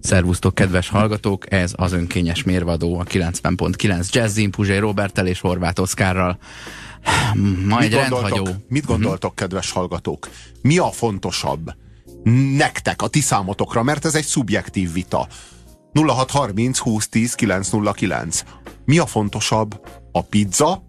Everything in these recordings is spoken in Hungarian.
Szervusztok, kedves hallgatók! Ez az önkényes mérvadó a 90.9 Jazzin Puzsé Robertel és Horváth Oszkárral. Ma Mit egy gondoltok, rendhagyó. mit gondoltok kedves hallgatók? Mi a fontosabb nektek, a ti számotokra, mert ez egy szubjektív vita. 0630 2010 909. Mi a fontosabb? A pizza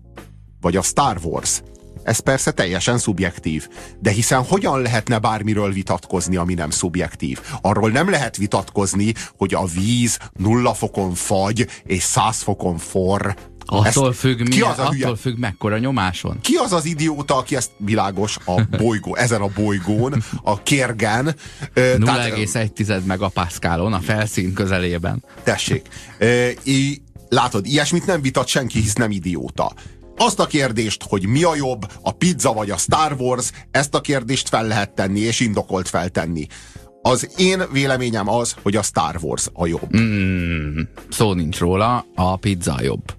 vagy a Star Wars? Ez persze teljesen szubjektív. De hiszen hogyan lehetne bármiről vitatkozni, ami nem szubjektív? Arról nem lehet vitatkozni, hogy a víz nulla fokon fagy és száz fokon forr. Attól Ezt- függ, ki mi, az a hülye? attól függ mekkora nyomáson. Ki az az idióta, aki ezt világos a bolygó, ezen a bolygón, a kérgen, ö, tehát, 0,1 megapaszkálon a felszín közelében. tessék, ö, í- látod, ilyesmit nem vitat senki, hisz nem idióta. Azt a kérdést, hogy mi a jobb, a pizza vagy a Star Wars, ezt a kérdést fel lehet tenni, és indokolt feltenni. Az én véleményem az, hogy a Star Wars a jobb. Mm, szó nincs róla, a pizza a jobb.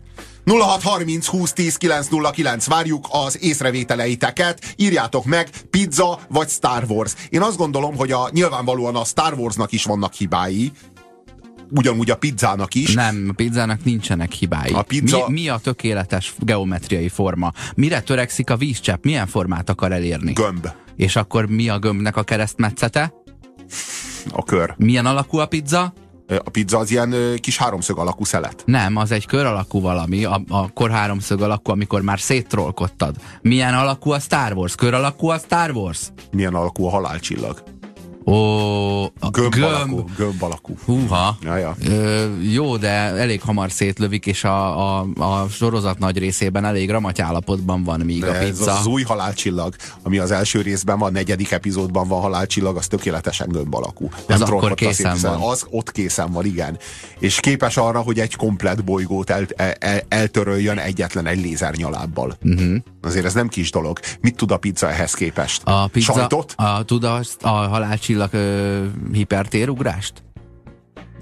0630 20 10 909 várjuk az észrevételeiteket, írjátok meg, pizza vagy Star Wars. Én azt gondolom, hogy a, nyilvánvalóan a Star Warsnak is vannak hibái, ugyanúgy a pizzának is. Nem, a pizzának nincsenek hibái. A pizza- mi, mi a tökéletes geometriai forma? Mire törekszik a vízcsepp? Milyen formát akar elérni? Gömb, És akkor mi a gömbnek a keresztmetszete? a kör. Milyen alakú a pizza? A pizza az ilyen kis háromszög alakú szelet. Nem, az egy kör alakú valami, a, a kor háromszög alakú, amikor már széttrollkodtad. Milyen alakú a Star Wars? Kör alakú a Star Wars? Milyen alakú a halálcsillag? Ó, Gömb, gömb. alakú. Gömb alakú. Húha. Ja, ja. Ö, jó, de elég hamar szétlövik, és a, a, a sorozat nagy részében elég ramaty állapotban van, míg De a ez pizza. az új halálcsillag, ami az első részben van, a negyedik epizódban van halálcsillag, az tökéletesen gömb alakú. Az akkor készen van. Az ott készen van, igen. És képes arra, hogy egy komplet bolygót el, el, el, eltöröljön egyetlen egy lézernyalábbal. Uh-huh. Azért ez nem kis dolog. Mit tud a pizza ehhez képest? Mhm. A pizza, Sajtot? a, tud a, a halálcsillag ö, hipertérugrást?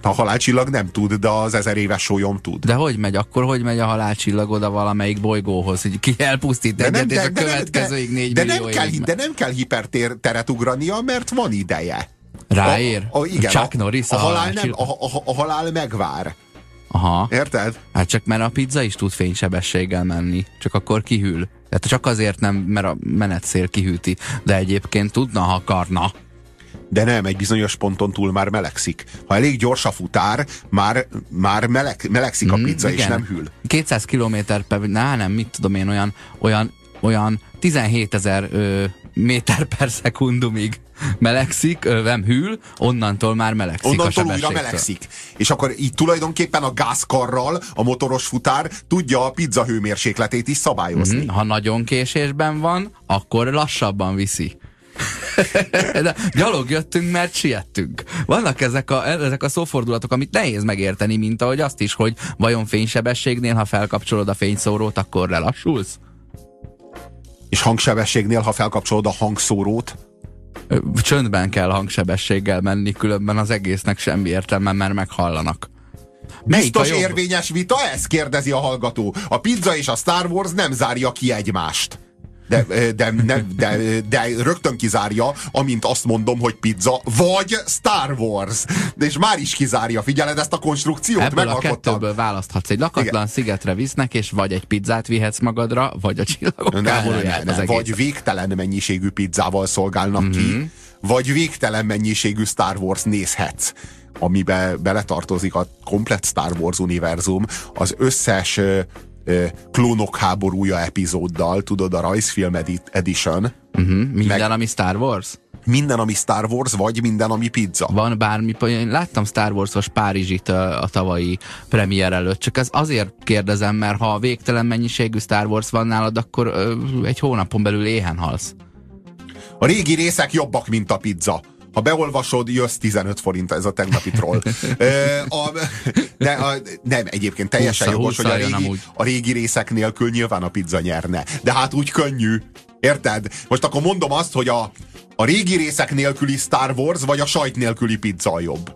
A halálcsillag nem tud, de az ezer éves sólyom tud. De hogy megy? Akkor hogy megy a halálcsillag oda valamelyik bolygóhoz, hogy ki elpusztít egyet, és a következőig négy de, millió nem kell, évig de nem kell hiperteret ugrania, mert van ideje. Ráér? A, a, igen, Chuck a, Norris a, halál nem, halálcsillag? a, a, a halál megvár. Aha. Érted? Hát csak mert a pizza is tud fénysebességgel menni, csak akkor kihűl. Tehát csak azért nem, mert a menetszél kihűti, de egyébként tudna, ha akarna. De nem, egy bizonyos ponton túl már melegszik. Ha elég gyors a futár, már, már meleg, melegszik a Mm, pizza, és igen. nem hűl. 200 km per, na nem, mit tudom én, olyan, olyan, olyan 17 ezer méter per szekundumig melegszik, nem hűl, onnantól már melegszik a Onnantól újra sebességtől. melegszik. És akkor így tulajdonképpen a gázkarral a motoros futár tudja a pizza hőmérsékletét is szabályozni. Mhm, Ha nagyon késésben van, akkor lassabban viszi. De gyalog jöttünk, mert siettünk. Vannak ezek a, ezek a szófordulatok, amit nehéz megérteni, mint ahogy azt is, hogy vajon fénysebességnél, ha felkapcsolod a fényszórót, akkor lelassulsz? És hangsebességnél, ha felkapcsolod a hangszórót, Csöndben kell hangsebességgel menni, különben az egésznek semmi értelme, mert meghallanak. Melyik biztos érvényes vita ez? Kérdezi a hallgató. A pizza és a Star Wars nem zárja ki egymást. De, de, de, de, de rögtön kizárja, amint azt mondom, hogy pizza, vagy Star Wars. De és már is kizárja. Figyeled ezt a konstrukciót? Ebből a kettőből választhatsz. Egy lakatlan Igen. szigetre visznek, és vagy egy pizzát vihetsz magadra, vagy a csillagok Nem, nem, az nem. Vagy végtelen mennyiségű pizzával szolgálnak mm-hmm. ki, vagy végtelen mennyiségű Star Wars nézhetsz amibe beletartozik a komplet Star Wars univerzum, az összes klónok háborúja epizóddal, tudod, a rajzfilm edit, edition, Uh-huh. Minden, meg- ami Star Wars? minden, ami Star Wars, vagy minden, ami pizza. Van bármi, én láttam Star Wars-os Párizsit a, a tavalyi premier előtt, csak ez azért kérdezem, mert ha végtelen mennyiségű Star Wars van nálad, akkor ö, egy hónapon belül éhen halsz. A régi részek jobbak, mint a pizza. Ha beolvasod, jössz 15 forint, ez a tegnapi troll. A, de, a, nem, egyébként teljesen Húszza, jogos, hogy a régi, a régi részek nélkül nyilván a pizza nyerne. De hát úgy könnyű. Érted? Most akkor mondom azt, hogy a, a régi részek nélküli Star Wars, vagy a sajt nélküli pizza a jobb.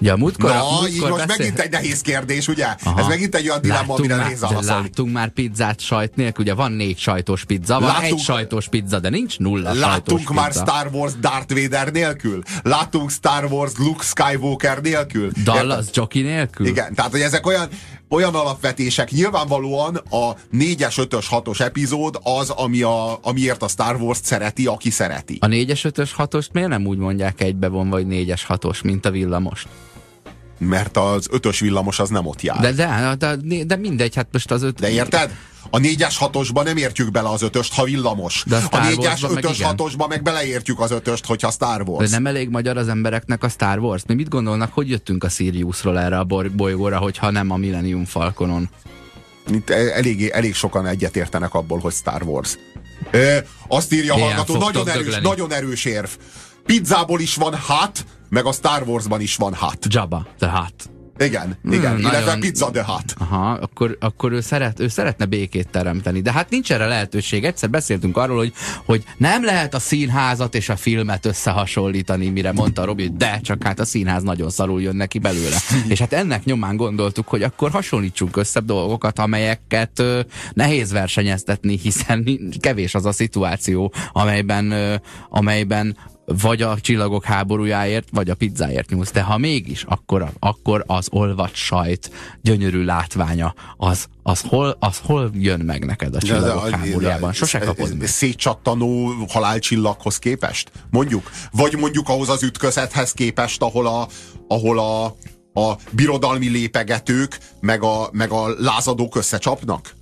Ja, múltkor, Na, múltkor így most beszél... megint egy nehéz kérdés, ugye? Aha. Ez megint egy olyan dilemma, amire már, nehéz válaszolni. láttunk már pizzát sajt nélkül, ugye van négy sajtos pizza, van Láttunk- egy sajtos pizza, de nincs nulla sajtos Láttunk már pizza. Star Wars Darth Vader nélkül? Láttunk Star Wars Luke Skywalker nélkül? Dallas? Jockey nélkül? Igen, tehát hogy ezek olyan, olyan alapvetések. Nyilvánvalóan a 4-es, 5-ös, 6-os epizód az, ami a, amiért a Star Wars szereti, aki szereti. A 4-es, 5-ös, 6-ost miért nem úgy mondják egybevon, vagy 4-es, 6-os, mint a villamost? Mert az 5-ös villamos az nem ott jár. De, De, de, de, de mindegy, hát most az öt... de érted? A 4-es, 6-osba nem értjük bele az 5-öst, ha villamos. De a a Star 4-es, Warsban meg 5-ös, igen. 6-osba meg beleértjük az 5-öst, hogyha Star Wars. De nem elég magyar az embereknek a Star Wars? Mi mit gondolnak, hogy jöttünk a Siriusról erre a bolygóra, hogyha nem a Millennium Falconon? Itt e- elég, elég sokan egyetértenek abból, hogy Star Wars. Ö, azt írja a hallgató, nagyon erős, dögleni. nagyon erős érv. Pizzából is van hat, meg a Star Warsban is van hat. Jabba, the Hutt. Igen, igen. Hmm, Illetve nagyon- pizza the hat. Aha, akkor, akkor ő, szeret, ő szeretne békét teremteni. De hát nincs erre lehetőség. Egyszer beszéltünk arról, hogy, hogy nem lehet a színházat és a filmet összehasonlítani, mire mondta Robi, hogy de, csak hát a színház nagyon szarul jön neki belőle. és hát ennek nyomán gondoltuk, hogy akkor hasonlítsunk össze dolgokat, amelyeket ö, nehéz versenyeztetni, hiszen kevés az a szituáció, amelyben, ö, amelyben vagy a csillagok háborújáért, vagy a pizzáért nyúlsz. De ha mégis, akkor, akkor az olvat sajt gyönyörű látványa, az, az, hol, az hol jön meg neked a csillagok háborújában? Sose kapod meg. Szétcsattanó halálcsillaghoz képest? Mondjuk? Vagy mondjuk ahhoz az ütközethez képest, ahol a, ahol a, a birodalmi lépegetők meg a, meg a lázadók összecsapnak?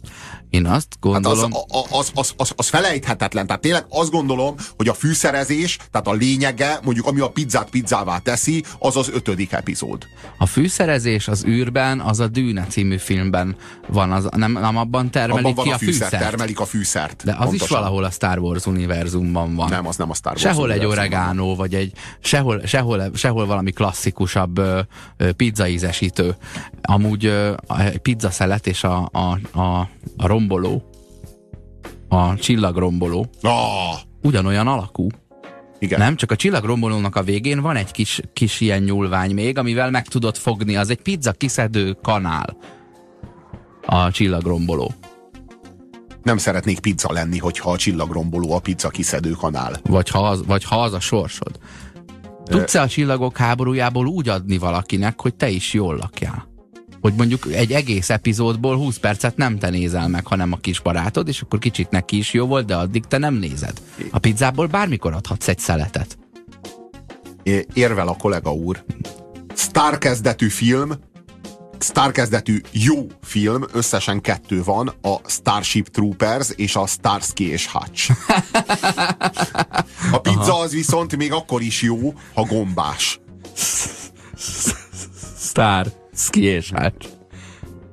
Én azt Hát az, gondolom, az, az, az, az, felejthetetlen. Tehát tényleg azt gondolom, hogy a fűszerezés, tehát a lényege, mondjuk ami a pizzát pizzává teszi, az az ötödik epizód. a fűszerezés az űrben, az a Dűne című filmben van, az, nem, nem abban termelik Abban van ki a a fűszer, fűszert. termelik a fűszert. De az is Pontosan. valahol a Star Wars univerzumban van. Nem, az nem a Star Wars. Sehol egy oregano, vagy egy sehol, sehol, sehol valami klasszikusabb ö, ö, pizzaízesítő. Amúgy ö, a- egy pizzaszelet és a, a, a, a romboló, a csillagromboló Ah, ugyanolyan alakú. igen. Nem? Csak a csillagrombolónak a végén van egy kis, kis ilyen nyúlvány még, amivel meg tudod fogni. Az egy pizza kiszedő kanál. A csillagromboló. Nem szeretnék pizza lenni, hogyha a csillagromboló a pizza kiszedő kanál. Vagy ha az, vagy ha az a sorsod. Tudsz-e a csillagok háborújából úgy adni valakinek, hogy te is jól lakjál? Hogy mondjuk egy egész epizódból 20 percet nem te nézel meg, hanem a kis barátod, és akkor kicsit neki is jó volt, de addig te nem nézed. A pizzából bármikor adhatsz egy szeletet. É- Érvel a kollega úr. Star kezdetű film, Star kezdetű jó film, összesen kettő van, a Starship Troopers és a Starsky és Hutch. A pizza az viszont még akkor is jó, ha gombás. Ski és hát.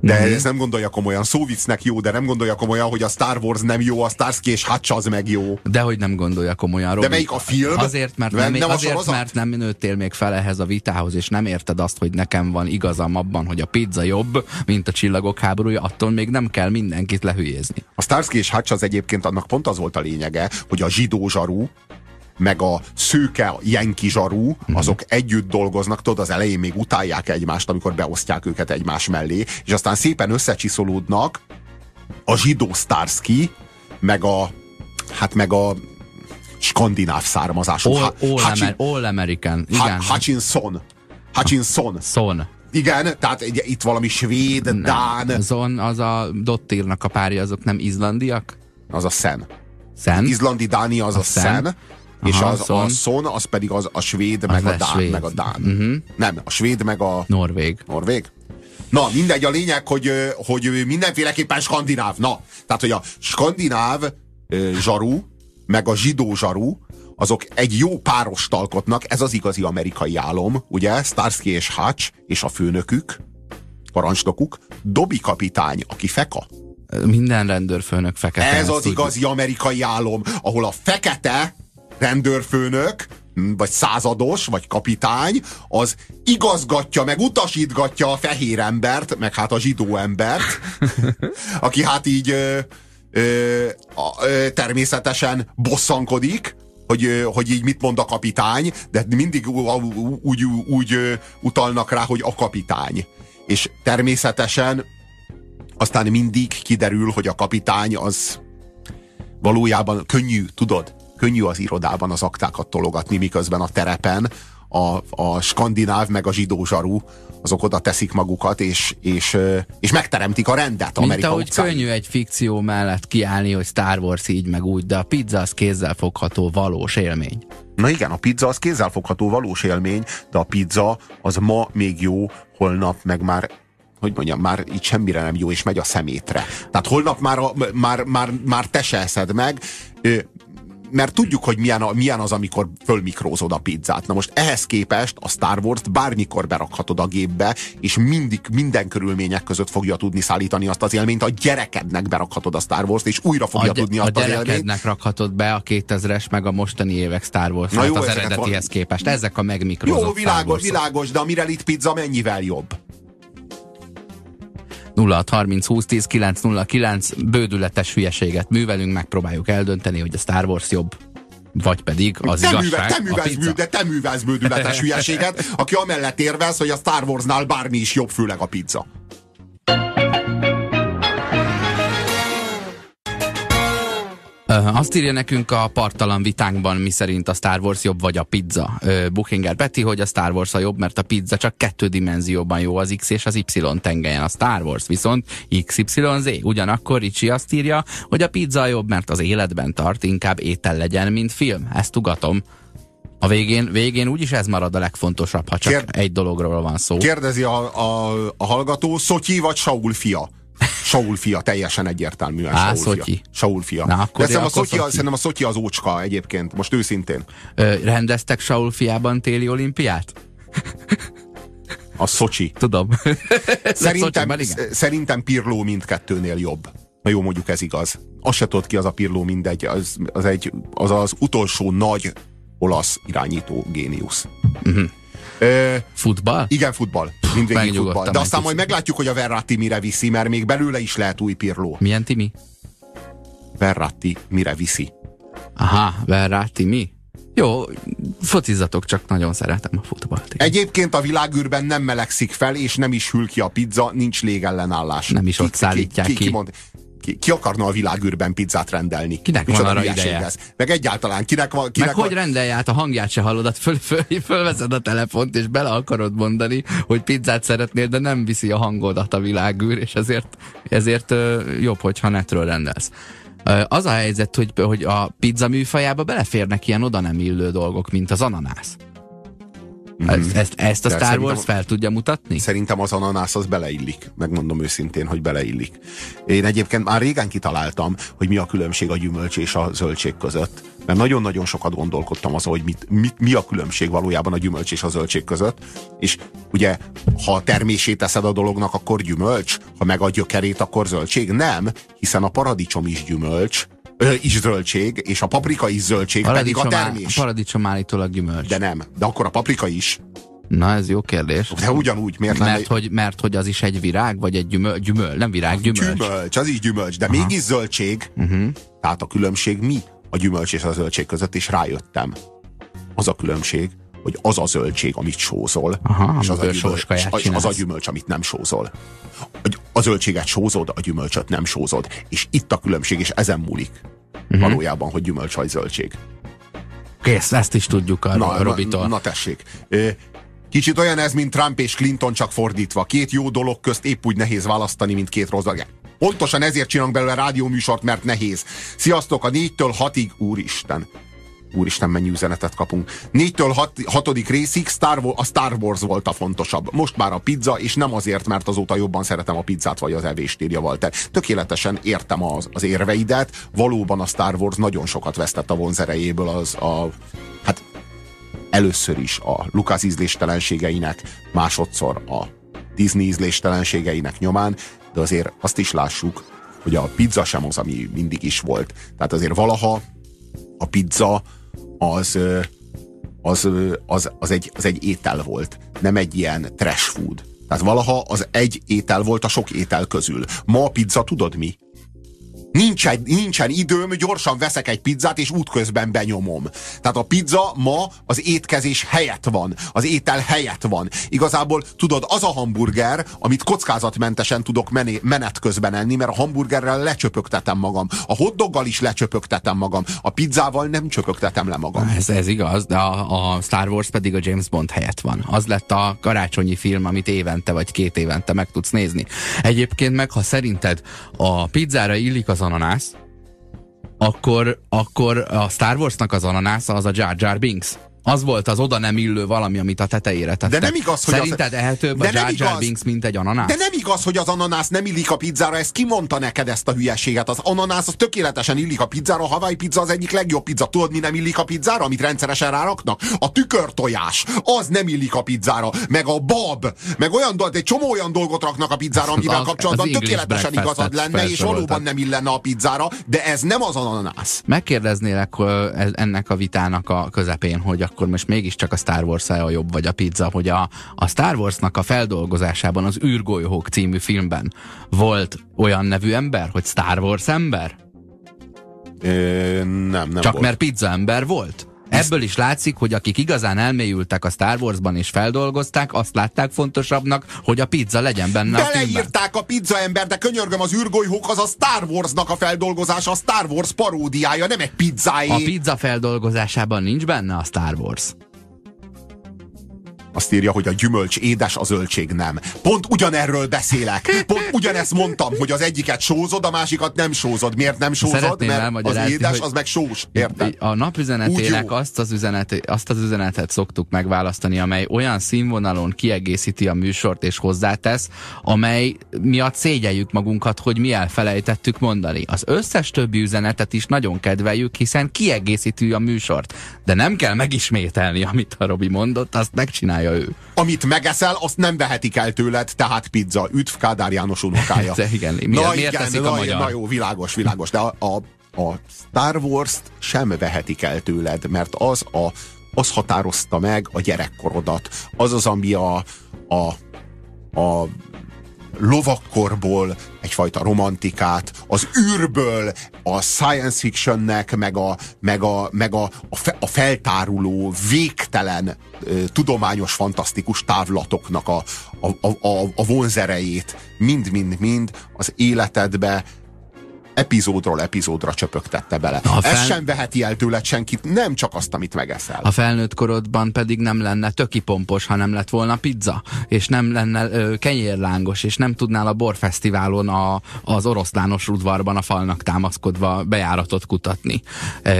De ezt nem gondolja komolyan. Szóviccnek jó, de nem gondolja komolyan, hogy a Star Wars nem jó, a Starsky és Hutch az meg jó. De hogy nem gondolja komolyan, Robi. melyik a film? Azért, mert Nem- nem, azért, sorozat? mert nem nőttél még fel ehhez a vitához, és nem érted azt, hogy nekem van igazam abban, hogy a pizza jobb, mint a csillagok háborúja, attól még nem kell mindenkit lehülyézni. A Starsky és Hutch az egyébként annak pont az volt a lényege, hogy a zsidó zsarú, meg a szőke jenki zsarú, azok együtt dolgoznak, tudod, az elején még utálják egymást, amikor beosztják őket egymás mellé, és aztán szépen összecsiszolódnak a zsidó Starsky, meg a, hát meg a skandináv származású. All, all, Hutchin- Amer, all American, igen. Hutchinson. Hutchinson. Son. Igen, tehát egy- itt valami svéd, dán, Zon, az a Dottírnak a párja, azok nem izlandiak? az a Szen. Szen? Izlandi Dánia az a, A Szen. Szen, és Aha, az, Szon. a Szon, az pedig az a svéd, meg a dán. svéd. Meg a dán. Mhm. Nem, a svéd, meg a Norvég. norvég. Na, mindegy, a lényeg, hogy, hogy mindenféleképpen skandináv. Na, tehát, hogy a skandináv ö, zsaru, meg a zsidó zsaru, azok egy jó párost alkotnak, ez az igazi amerikai álom, ugye? Starsky és Hutch, és a főnökük, parancsnokuk, Dobi kapitány, aki feka. Minden rendőrfőnök fekete. Ez az tudjuk. igazi amerikai álom, ahol a fekete rendőrfőnök, vagy százados, vagy kapitány, az igazgatja, meg utasítgatja a fehér embert, meg hát a zsidó embert, aki hát így ö, ö, természetesen bosszankodik, hogy, hogy így mit mond a kapitány, de mindig úgy, úgy, úgy utalnak rá, hogy a kapitány. És természetesen aztán mindig kiderül, hogy a kapitány az valójában könnyű, tudod? Könnyű az irodában az aktákat tologatni, miközben a terepen a, a skandináv meg a zsidó zsaru azok oda teszik magukat, és, és, és megteremtik a rendet Mint Amerika ahogy utcán. könnyű egy fikció mellett kiállni, hogy Star Wars így meg úgy, de a pizza az kézzelfogható valós élmény. Na igen, a pizza az kézzelfogható valós élmény, de a pizza az ma még jó, holnap meg már hogy mondjam, már így semmire nem jó, és megy a szemétre. Tehát holnap már, a, már, már, már te se eszed meg, mert tudjuk, hogy milyen, a, milyen az, amikor fölmikrózod a pizzát. Na most ehhez képest a Star Wars-t bármikor berakhatod a gépbe, és mindig, minden körülmények között fogja tudni szállítani azt az élményt, a gyerekednek berakhatod a Star Wars-t, és újra fogja a tudni azt a az élményt. rakhatod be a 2000-es, meg a mostani évek Star Wars Na jó, az eredetihez van... képest. Ezek a megmikrózott Jó, világos, világos, de a Mirelit pizza mennyivel jobb? 0630 20 10 909 bődületes hülyeséget művelünk, megpróbáljuk eldönteni, hogy a Star Wars jobb vagy pedig az te igazság. Művel, te művelsz, mű, de te művelsz bődületes hülyeséget, aki amellett érvelsz, hogy a Star Warsnál bármi is jobb, főleg a pizza. Azt írja nekünk a partalan vitánkban, mi szerint a Star Wars jobb vagy a pizza. Bookinger Betty, hogy a Star Wars a jobb, mert a pizza csak kettő dimenzióban jó az X és az Y tengelyen. A Star Wars viszont XYZ. Ugyanakkor Ricsi azt írja, hogy a pizza jobb, mert az életben tart, inkább étel legyen, mint film. Ezt tugatom. A végén, végén úgyis ez marad a legfontosabb, ha csak Kérd... egy dologról van szó. Kérdezi a, a, a hallgató, Szotyi vagy Saul fia? Saul fia, teljesen egyértelműen Á, Saul Szotyi. fia. Saul fia. Na, akkor De a Szotyi, Szotyi. szerintem a Szotyi az ócska egyébként, most őszintén. Ö, rendeztek Saul fiában téli olimpiát? A Szocsi. Tudom. szerintem, szerintem Pirló mindkettőnél jobb. Na jó, mondjuk ez igaz. Azt se tudod ki az a Pirló mindegy. Az az, egy, az, az utolsó nagy olasz irányító géniusz. Uh-huh. Futball? Igen, futball. Mindvégig futball. De aztán majd meglátjuk, hogy a Verratti mire viszi, mert még belőle is lehet új Pirló. Milyen Timi? Verratti mire viszi. Aha, Verratti mi? Jó, focizatok, csak nagyon szeretem a futballt. Egyébként a világűrben nem melegszik fel, és nem is hűl ki a pizza, nincs légellenállás. Nem is ott ki, szállítják ki. ki, ki. Mond, ki, ki akarna a világűrben pizzát rendelni? Kinek Micsoda van arra ideje? Ez? Meg egyáltalán, kinek van... Kinek Meg van... hogy rendelj át, a hangját se hallod, föl, föl, fölveszed a telefont, és bele akarod mondani, hogy pizzát szeretnél, de nem viszi a hangodat a világűr, és ezért, ezért jobb, hogyha netről rendelsz. Az a helyzet, hogy, hogy a pizza műfajába beleférnek ilyen oda nem illő dolgok, mint az ananász. Mm. Ezt, ezt, ezt a Star Wars fel tudja mutatni? Szerintem az ananász az beleillik. Megmondom őszintén, hogy beleillik. Én egyébként már régen kitaláltam, hogy mi a különbség a gyümölcs és a zöldség között. Mert nagyon-nagyon sokat gondolkodtam azon, hogy mit, mit, mi a különbség valójában a gyümölcs és a zöldség között. És ugye, ha a termését teszed a dolognak, akkor gyümölcs, ha meg a gyökerét, akkor zöldség. Nem, hiszen a paradicsom is gyümölcs, ö, is zöldség, és a paprika is zöldség, pedig a termés. A paradicsom állítólag gyümölcs. De nem, de akkor a paprika is. Na, ez jó kérdés. De ugyanúgy, miért mert, lenne... hogy, mert hogy az is egy virág, vagy egy gyümöl, gyümöl nem virág, gyümölcs. Gyümölcs, az így gyümölcs, de Aha. mégis zöldség. Uh-huh. Tehát a különbség mi a gyümölcs és a zöldség között, és rájöttem. Az a különbség, hogy az a zöldség, amit sózol, Aha, és az a, gyümölcs, az, az a gyümölcs, amit nem sózol. A zöldséget sózod, a gyümölcsöt nem sózod. És itt a különbség, és ezen múlik uh-huh. valójában, hogy gyümölcs vagy zöldség. Kész, ezt is tudjuk a na, Robitól. Na, na tessék. Kicsit olyan ez, mint Trump és Clinton, csak fordítva. Két jó dolog közt épp úgy nehéz választani, mint két rossz dolog. Pontosan ezért csinálunk belőle rádióműsort, mert nehéz. Sziasztok, a négytől hatig, úristen. Úristen, mennyi üzenetet kapunk. Négytől hat, hatodik részig Star a Star Wars volt a fontosabb. Most már a pizza, és nem azért, mert azóta jobban szeretem a pizzát vagy az evést, írja Walter. Tökéletesen értem az, az érveidet. Valóban a Star Wars nagyon sokat vesztett a vonzerejéből az a hát először is a Lucas ízléstelenségeinek, másodszor a Disney ízléstelenségeinek nyomán, de azért azt is lássuk, hogy a pizza sem az, ami mindig is volt. Tehát azért valaha a pizza az, az, az, az, egy, az egy étel volt, nem egy ilyen trash food. Tehát valaha az egy étel volt a sok étel közül. Ma a pizza tudod mi? Nincs nincsen, nincsen időm, gyorsan veszek egy pizzát, és útközben benyomom. Tehát a pizza ma az étkezés helyett van, az étel helyett van. Igazából tudod, az a hamburger, amit kockázatmentesen tudok mené, menet közben enni, mert a hamburgerrel lecsöpögtetem magam. A hotdoggal is lecsöpögtetem magam. A pizzával nem csöpögtetem le magam. Ez, ez igaz, de a, a Star Wars pedig a James Bond helyett van. Az lett a karácsonyi film, amit évente vagy két évente meg tudsz nézni. Egyébként meg, ha szerinted a pizzára illik az ananász, akkor, akkor a Star Warsnak az ananásza az a Jar Jar Binks az volt az oda nem illő valami, amit a tetejére tettek. De nem igaz, hogy Szerinted az... ehetőbb de a Jar Jar Binks, mint egy ananász? De nem igaz, hogy az ananász nem illik a pizzára, ezt kimondta neked ezt a hülyeséget. Az ananász az tökéletesen illik a pizzára, a Hawaii pizza az egyik legjobb pizza. Tudod, mi nem illik a pizzára, amit rendszeresen ráraknak? A tükörtojás, az nem illik a pizzára. Meg a bab, meg olyan dolgot, egy csomó olyan dolgot raknak a pizzára, amivel kapcsolatban tökéletesen igazad lenne, és valóban nem illene a pizzára, de ez nem az ananász. Megkérdeznélek ennek a vitának a közepén, hogy akkor most mégiscsak a Star wars a jobb, vagy a pizza, hogy a, a Star Warsnak a feldolgozásában, az űrgolyhók című filmben volt olyan nevű ember, hogy Star Wars ember? É, nem, nem Csak volt. mert pizza ember volt? Ebből is látszik, hogy akik igazán elmélyültek a Star Warsban és feldolgozták, azt látták fontosabbnak, hogy a pizza legyen benne a Beleírták a pizza ember, de könyörgöm, az űrgolyhók az a Star Warsnak a feldolgozása, a Star Wars paródiája, nem egy pizzáé. A pizza feldolgozásában nincs benne a Star Wars. Azt írja, hogy a gyümölcs édes, a zöldség nem. Pont ugyanerről beszélek. Pont ugyanezt mondtam, hogy az egyiket sózod, a másikat nem sózod. Miért nem sózod? Szeretném Mert az édes, az meg sós. Érted? A napüzenetének azt az, üzenet, azt az üzenetet szoktuk megválasztani, amely olyan színvonalon kiegészíti a műsort és hozzátesz, amely miatt szégyeljük magunkat, hogy mi elfelejtettük mondani. Az összes többi üzenetet is nagyon kedveljük, hiszen kiegészíti a műsort. De nem kell megismételni, amit a Robi mondott, azt megcsinálja csinálja ő. Amit megeszel, azt nem vehetik el tőled, tehát pizza. Üdv Kádár János unokája. De igen, miért, na, miért igen, a na, magyar? Na jó, világos, világos. De a, a, a Star Wars-t sem vehetik el tőled, mert az a az határozta meg a gyerekkorodat. Az az, ami a, a, a lovakkorból egyfajta romantikát, az űrből a science fictionnek, meg a, meg a, meg a, a, fe, a feltáruló, végtelen ö, tudományos, fantasztikus távlatoknak a, a, a, a vonzerejét mind-mind-mind az életedbe epizódról epizódra csöpögtette bele. A fel... Ez sem veheti el tőled senkit, nem csak azt, amit megeszel. A felnőtt korodban pedig nem lenne tökipompos, ha nem lett volna pizza, és nem lenne ö, kenyérlángos, és nem tudnál a borfesztiválon a, az oroszlános udvarban a falnak támaszkodva bejáratot kutatni.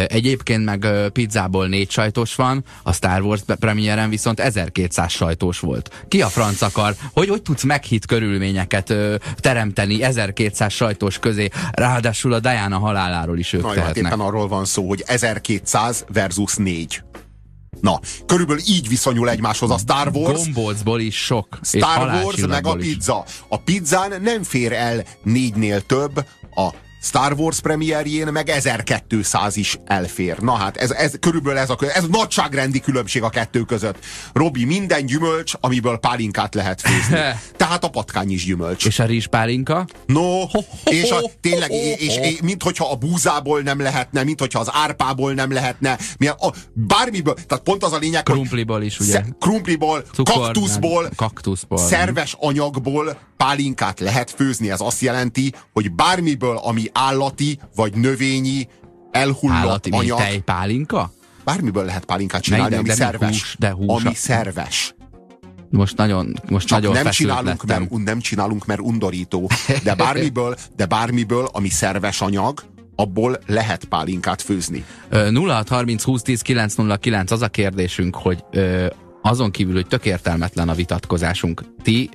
Egyébként meg pizzából négy sajtos van, a Star Wars premiéren viszont 1200 sajtós volt. Ki a franc akar? Hogy, hogy tudsz meghitt körülményeket ö, teremteni 1200 sajtós közé? Ráadásul Ráadásul a Diana haláláról is ők Na, hát tehetnek. Éppen arról van szó, hogy 1200 versus 4. Na, körülbelül így viszonyul egymáshoz a Star Wars. Gombócból is sok. Star Wars meg a pizza. A pizzán nem fér el négynél több, a Star Wars premierjén meg 1200 is elfér. Na hát ez, ez körülbelül ez a, ez a nagyságrendi különbség a kettő között. Robi, minden gyümölcs, amiből pálinkát lehet főzni. Tehát a patkány is gyümölcs. És a rizspálinka? No, és a, tényleg, és, és mint hogyha a búzából nem lehetne, mint hogyha az árpából nem lehetne, mi a, bármiből, tehát pont az a lényeg, Krumpliból is, ugye? Krumpliból, Cukor, kaktuszból, nem, kaktuszból, szerves anyagból pálinkát lehet főzni. Ez azt jelenti, hogy bármiből, ami állati vagy növényi elhullott állati, anyag. tejpálinka? Bármiből lehet pálinkát csinálni, de, ami de szerves. Hús, de hús, ami szerves. Most nagyon, most Csak nagyon nem csinálunk, mert, nem csinálunk, mert undorító. De bármiből, de bármiből, ami szerves anyag, abból lehet pálinkát főzni. 0630 20 10 909 az a kérdésünk, hogy ö, azon kívül, hogy tök értelmetlen a vitatkozásunk, ti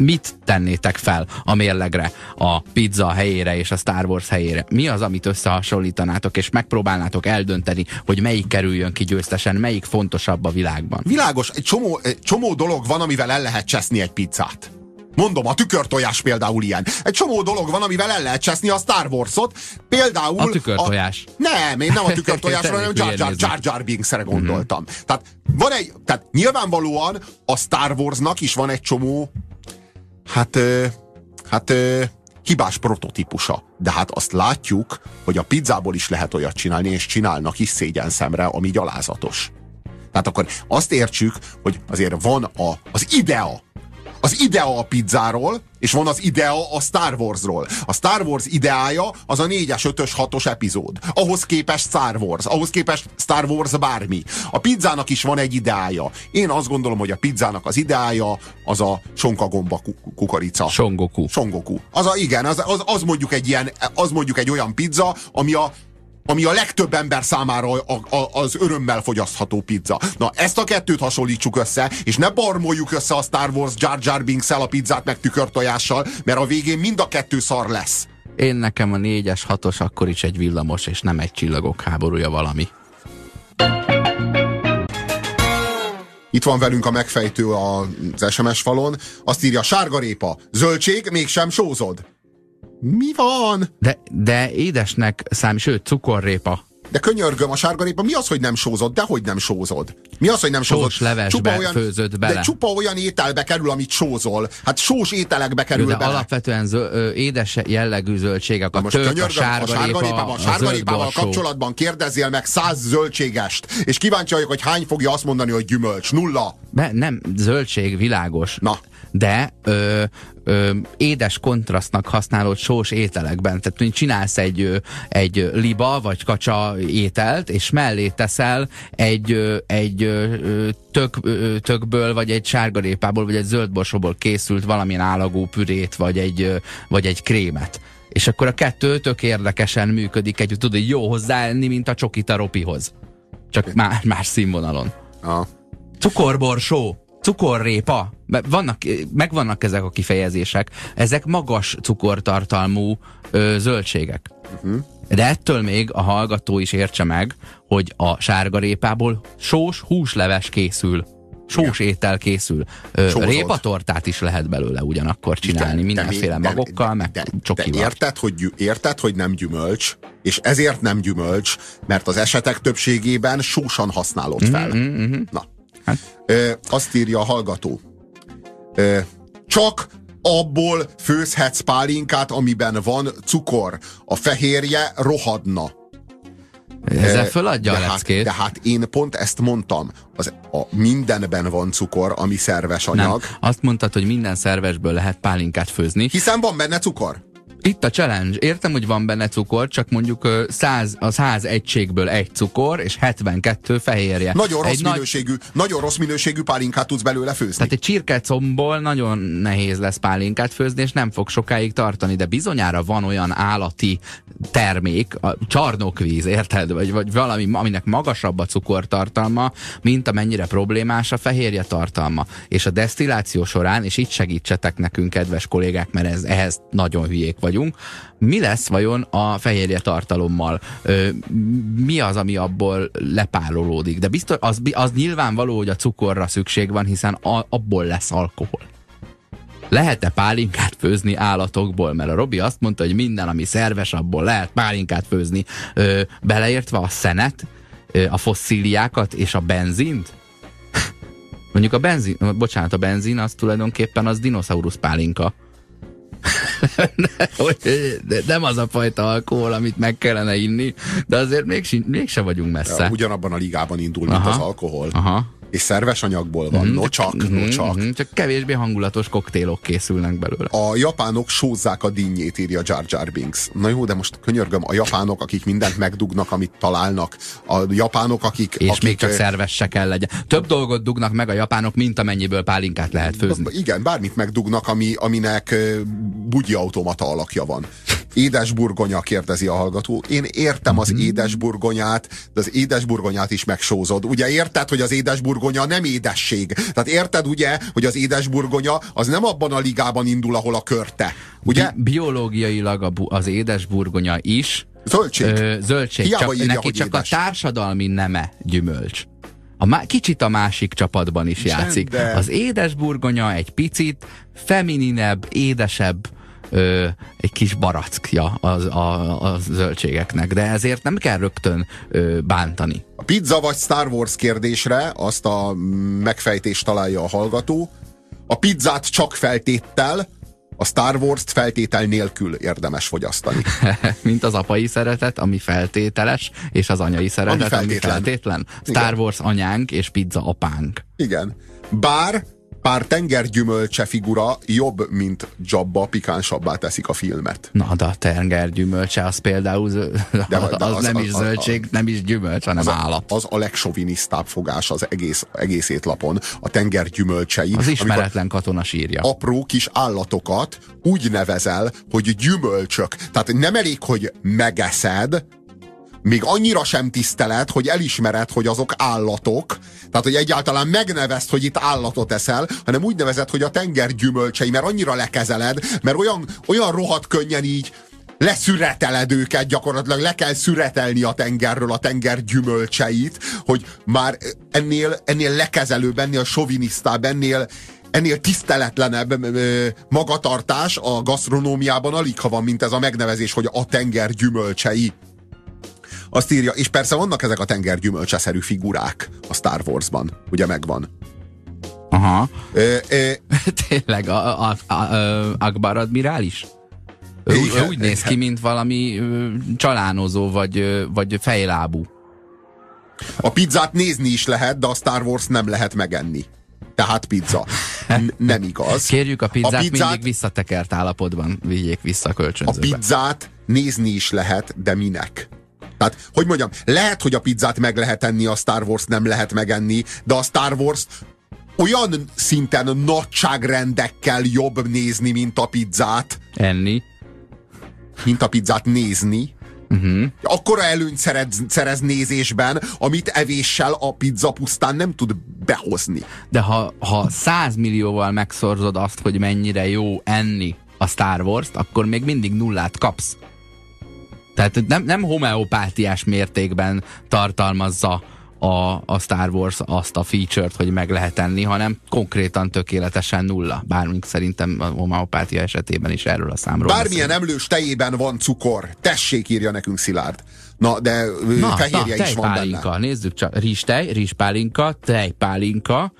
mit tennétek fel a mérlegre, a pizza helyére és a Star Wars helyére? Mi az, amit összehasonlítanátok, és megpróbálnátok eldönteni, hogy melyik kerüljön ki győztesen, melyik fontosabb a világban? Világos, egy csomó, egy csomó dolog van, amivel el lehet cseszni egy pizzát. Mondom, a tükörtojás például ilyen. Egy csomó dolog van, amivel el lehet cseszni a Star Wars-ot. Például... A tükörtojás. A... Nem, én nem a tükörtojásra, hanem Jar Jar, Jar, Jar Binks-re gondoltam. Mm-hmm. Tehát van egy, tehát nyilvánvalóan a Star Warsnak is van egy csomó hát, hát hibás prototípusa. De hát azt látjuk, hogy a pizzából is lehet olyat csinálni, és csinálnak is szégyen szemre, ami gyalázatos. Tehát akkor azt értsük, hogy azért van a, az idea, az idea a pizzáról, és van az idea a Star Warsról. A Star Wars ideája az a 4-es, 5-ös, 6-os epizód. Ahhoz képest Star Wars, ahhoz képest Star Wars bármi. A pizzának is van egy ideája. Én azt gondolom, hogy a pizzának az ideája az a sonkagomba kukorica. Songoku. Songoku. Az a, igen, az, az, az, mondjuk egy ilyen, az mondjuk egy olyan pizza, ami a ami a legtöbb ember számára a, a, az örömmel fogyasztható pizza. Na, ezt a kettőt hasonlítsuk össze, és ne barmoljuk össze a Star Wars Jar Jar binks a pizzát meg tükörtojással, mert a végén mind a kettő szar lesz. Én nekem a négyes, hatos akkor is egy villamos, és nem egy csillagok háborúja valami. Itt van velünk a megfejtő az SMS falon. Azt írja, sárgarépa, zöldség, mégsem sózod. Mi van? De, de édesnek szám, sőt, cukorrépa. De könyörgöm, a sárgarépa mi az, hogy nem sózod? De hogy nem sózod? Mi az, hogy nem sózod? Sós levesbe csupa olyan, főzött bele. De csupa olyan ételbe kerül, amit sózol. Hát sós ételekbe kerül Jó, de bele. alapvetően zö, ö, édes jellegű zöldségek, a most tök, a sárgarépa, a sárgarépával, a sárgarépával kapcsolatban kérdezzél meg száz zöldségest, és kíváncsi vagyok, hogy hány fogja azt mondani, hogy gyümölcs. Nulla. Be, nem, zöldség, világos. Na de ö, ö, édes kontrasztnak használod sós ételekben. Tehát hogy csinálsz egy, egy liba vagy kacsa ételt, és mellé teszel egy, egy tök, tökből, vagy egy sárgarépából, vagy egy zöldborsóból készült valamilyen állagú pürét, vagy egy, vagy egy krémet. És akkor a kettő tök érdekesen működik együtt. Tudod, jó hozzáenni, mint a csokit a ropihoz. Csak más, más színvonalon. Ah. Cukorborsó cukorrépa, vannak, megvannak ezek a kifejezések, ezek magas cukortartalmú ö, zöldségek. Uh-huh. De ettől még a hallgató is értse meg, hogy a sárgarépából sós húsleves készül. Sós Igen. étel készül. Ö, répatortát is lehet belőle ugyanakkor csinálni, de, mindenféle de, magokkal, de, meg de, csokival. De érted hogy, érted, hogy nem gyümölcs, és ezért nem gyümölcs, mert az esetek többségében sósan használod fel. Mm-hmm. Na, Hát. E, azt írja a hallgató. Csak abból főzhetsz pálinkát, amiben van cukor. A fehérje rohadna. Ezzel föladja de a hát, de hát én pont ezt mondtam. Az, a mindenben van cukor, ami szerves anyag. Nem, azt mondtad, hogy minden szervesből lehet pálinkát főzni. Hiszen van benne cukor. Itt a challenge. Értem, hogy van benne cukor, csak mondjuk 100, a 100 egységből egy cukor, és 72 fehérje. Nagyon rossz, egy minőségű, nagy... nagyon rossz minőségű pálinkát tudsz belőle főzni. Tehát egy csirkecomból nagyon nehéz lesz pálinkát főzni, és nem fog sokáig tartani, de bizonyára van olyan állati termék, a csarnokvíz, érted? Vagy, vagy valami, aminek magasabb a cukortartalma, mint amennyire problémás a fehérje tartalma. És a desztilláció során, és itt segítsetek nekünk, kedves kollégák, mert ez, ehhez nagyon hülyék vagy vagyunk. Mi lesz vajon a fehérje tartalommal? Mi az, ami abból lepárolódik? De biztos, az, az nyilvánvaló, hogy a cukorra szükség van, hiszen a, abból lesz alkohol. Lehet-e pálinkát főzni állatokból? Mert a Robi azt mondta, hogy minden, ami szerves, abból lehet pálinkát főzni. Ö, beleértve a szenet, a fosszíliákat és a benzint? Mondjuk a benzin, bocsánat, a benzin az tulajdonképpen az dinoszaurusz pálinka. Nem az a fajta alkohol, amit meg kellene inni, de azért mégsem, mégsem vagyunk messze. Ugyanabban a ligában indul, mint Aha. az alkohol. Aha és szerves anyagból van, mm, no csak, no csak. Mm, csak kevésbé hangulatos koktélok készülnek belőle. A japánok sózzák a dinnyét, írja Jar Jar Binks. Na jó, de most könyörgöm, a japánok, akik mindent megdugnak, amit találnak, a japánok, akik... És akik, még csak szerves se kell legyen. Több dolgot dugnak meg a japánok, mint amennyiből pálinkát lehet főzni. Igen, bármit megdugnak, ami, aminek bugyi automata alakja van. Édesburgonya, kérdezi a hallgató. Én értem az mhm. édesburgonyát, de az édesburgonyát is megsózod. Ugye érted, hogy az édesburgonya nem édesség? Tehát érted ugye, hogy az édesburgonya az nem abban a ligában indul, ahol a körte. Ugye? Bi biológiailag az édesburgonya is Zöldség. Ö, zöldség. Hiába csak, írja, neki csak édes. a társadalmi neme gyümölcs. A má, kicsit a másik csapatban is játszik. De. Az édesburgonya egy picit femininebb, édesebb, ö, egy kis barackja az, a, a zöldségeknek, de ezért nem kell rögtön ö, bántani. A pizza vagy Star Wars kérdésre azt a megfejtést találja a hallgató. A pizzát csak feltéttel, A Star Wars-t feltétel nélkül érdemes fogyasztani. Mint az apai szeretet, ami feltételes, és az anyai szeretet, ami feltétlen. Ami feltétlen. Star Igen. Wars anyánk és pizza apánk. Igen. Bár pár tengergyümölcse figura jobb, mint Jabba, pikánsabbá teszik a filmet. Na, de a tengergyümölcse az például de, az, de az, az nem az, is zöldség, az, nem is gyümölcs, hanem az állat. Az a legsovinisztább fogás az egész, egész étlapon, a tengergyümölcsei. Az ismeretlen katona sírja. Apró kis állatokat úgy nevezel, hogy gyümölcsök. Tehát nem elég, hogy megeszed, még annyira sem tisztelet, hogy elismered, hogy azok állatok, tehát hogy egyáltalán megnevezd, hogy itt állatot eszel, hanem úgy nevezed, hogy a tenger gyümölcsei, mert annyira lekezeled, mert olyan, olyan rohadt könnyen így leszüreteled őket, gyakorlatilag le kell szüretelni a tengerről a tenger gyümölcseit, hogy már ennél, ennél lekezelőbb, ennél sovinisztább, ennél, ennél tiszteletlenebb magatartás a gasztronómiában alig ha van, mint ez a megnevezés, hogy a tenger gyümölcsei. Azt írja, és persze vannak ezek a tengergyümölcseszerű figurák a Star Warsban, ugye megvan. Aha. Ö, ö, Tényleg, a, a, a, a Akbar admirális? Ő, ő úgy néz ki, mint valami ö, csalánozó, vagy, vagy fejlábú. A pizzát nézni is lehet, de a Star Wars nem lehet megenni. Tehát pizza. N- nem igaz. Kérjük a pizzát, a pizzát mindig visszatekert állapotban vigyék vissza a kölcsönzőbe. A pizzát nézni is lehet, de minek? Tehát, hogy mondjam, lehet, hogy a pizzát meg lehet enni, a Star Wars nem lehet megenni, de a Star Wars olyan szinten nagyságrendekkel jobb nézni, mint a pizzát. Enni. Mint a pizzát nézni. Uh-huh. Akkora előnyt szerez, szerez nézésben, amit evéssel a pizza pusztán nem tud behozni. De ha, ha 100 millióval megszorzod azt, hogy mennyire jó enni a Star Wars-t, akkor még mindig nullát kapsz. Tehát nem, nem homeopátiás mértékben tartalmazza a, a Star Wars azt a feature-t, hogy meg lehet enni, hanem konkrétan tökéletesen nulla. Bármink szerintem a homeopátia esetében is erről a számról Bármilyen beszél. emlős tejében van cukor, tessék, írja nekünk Szilárd. Na, de na, fehérje na, is van benne. Nézzük csak, rizstej, rizspálinka, tejpálinka,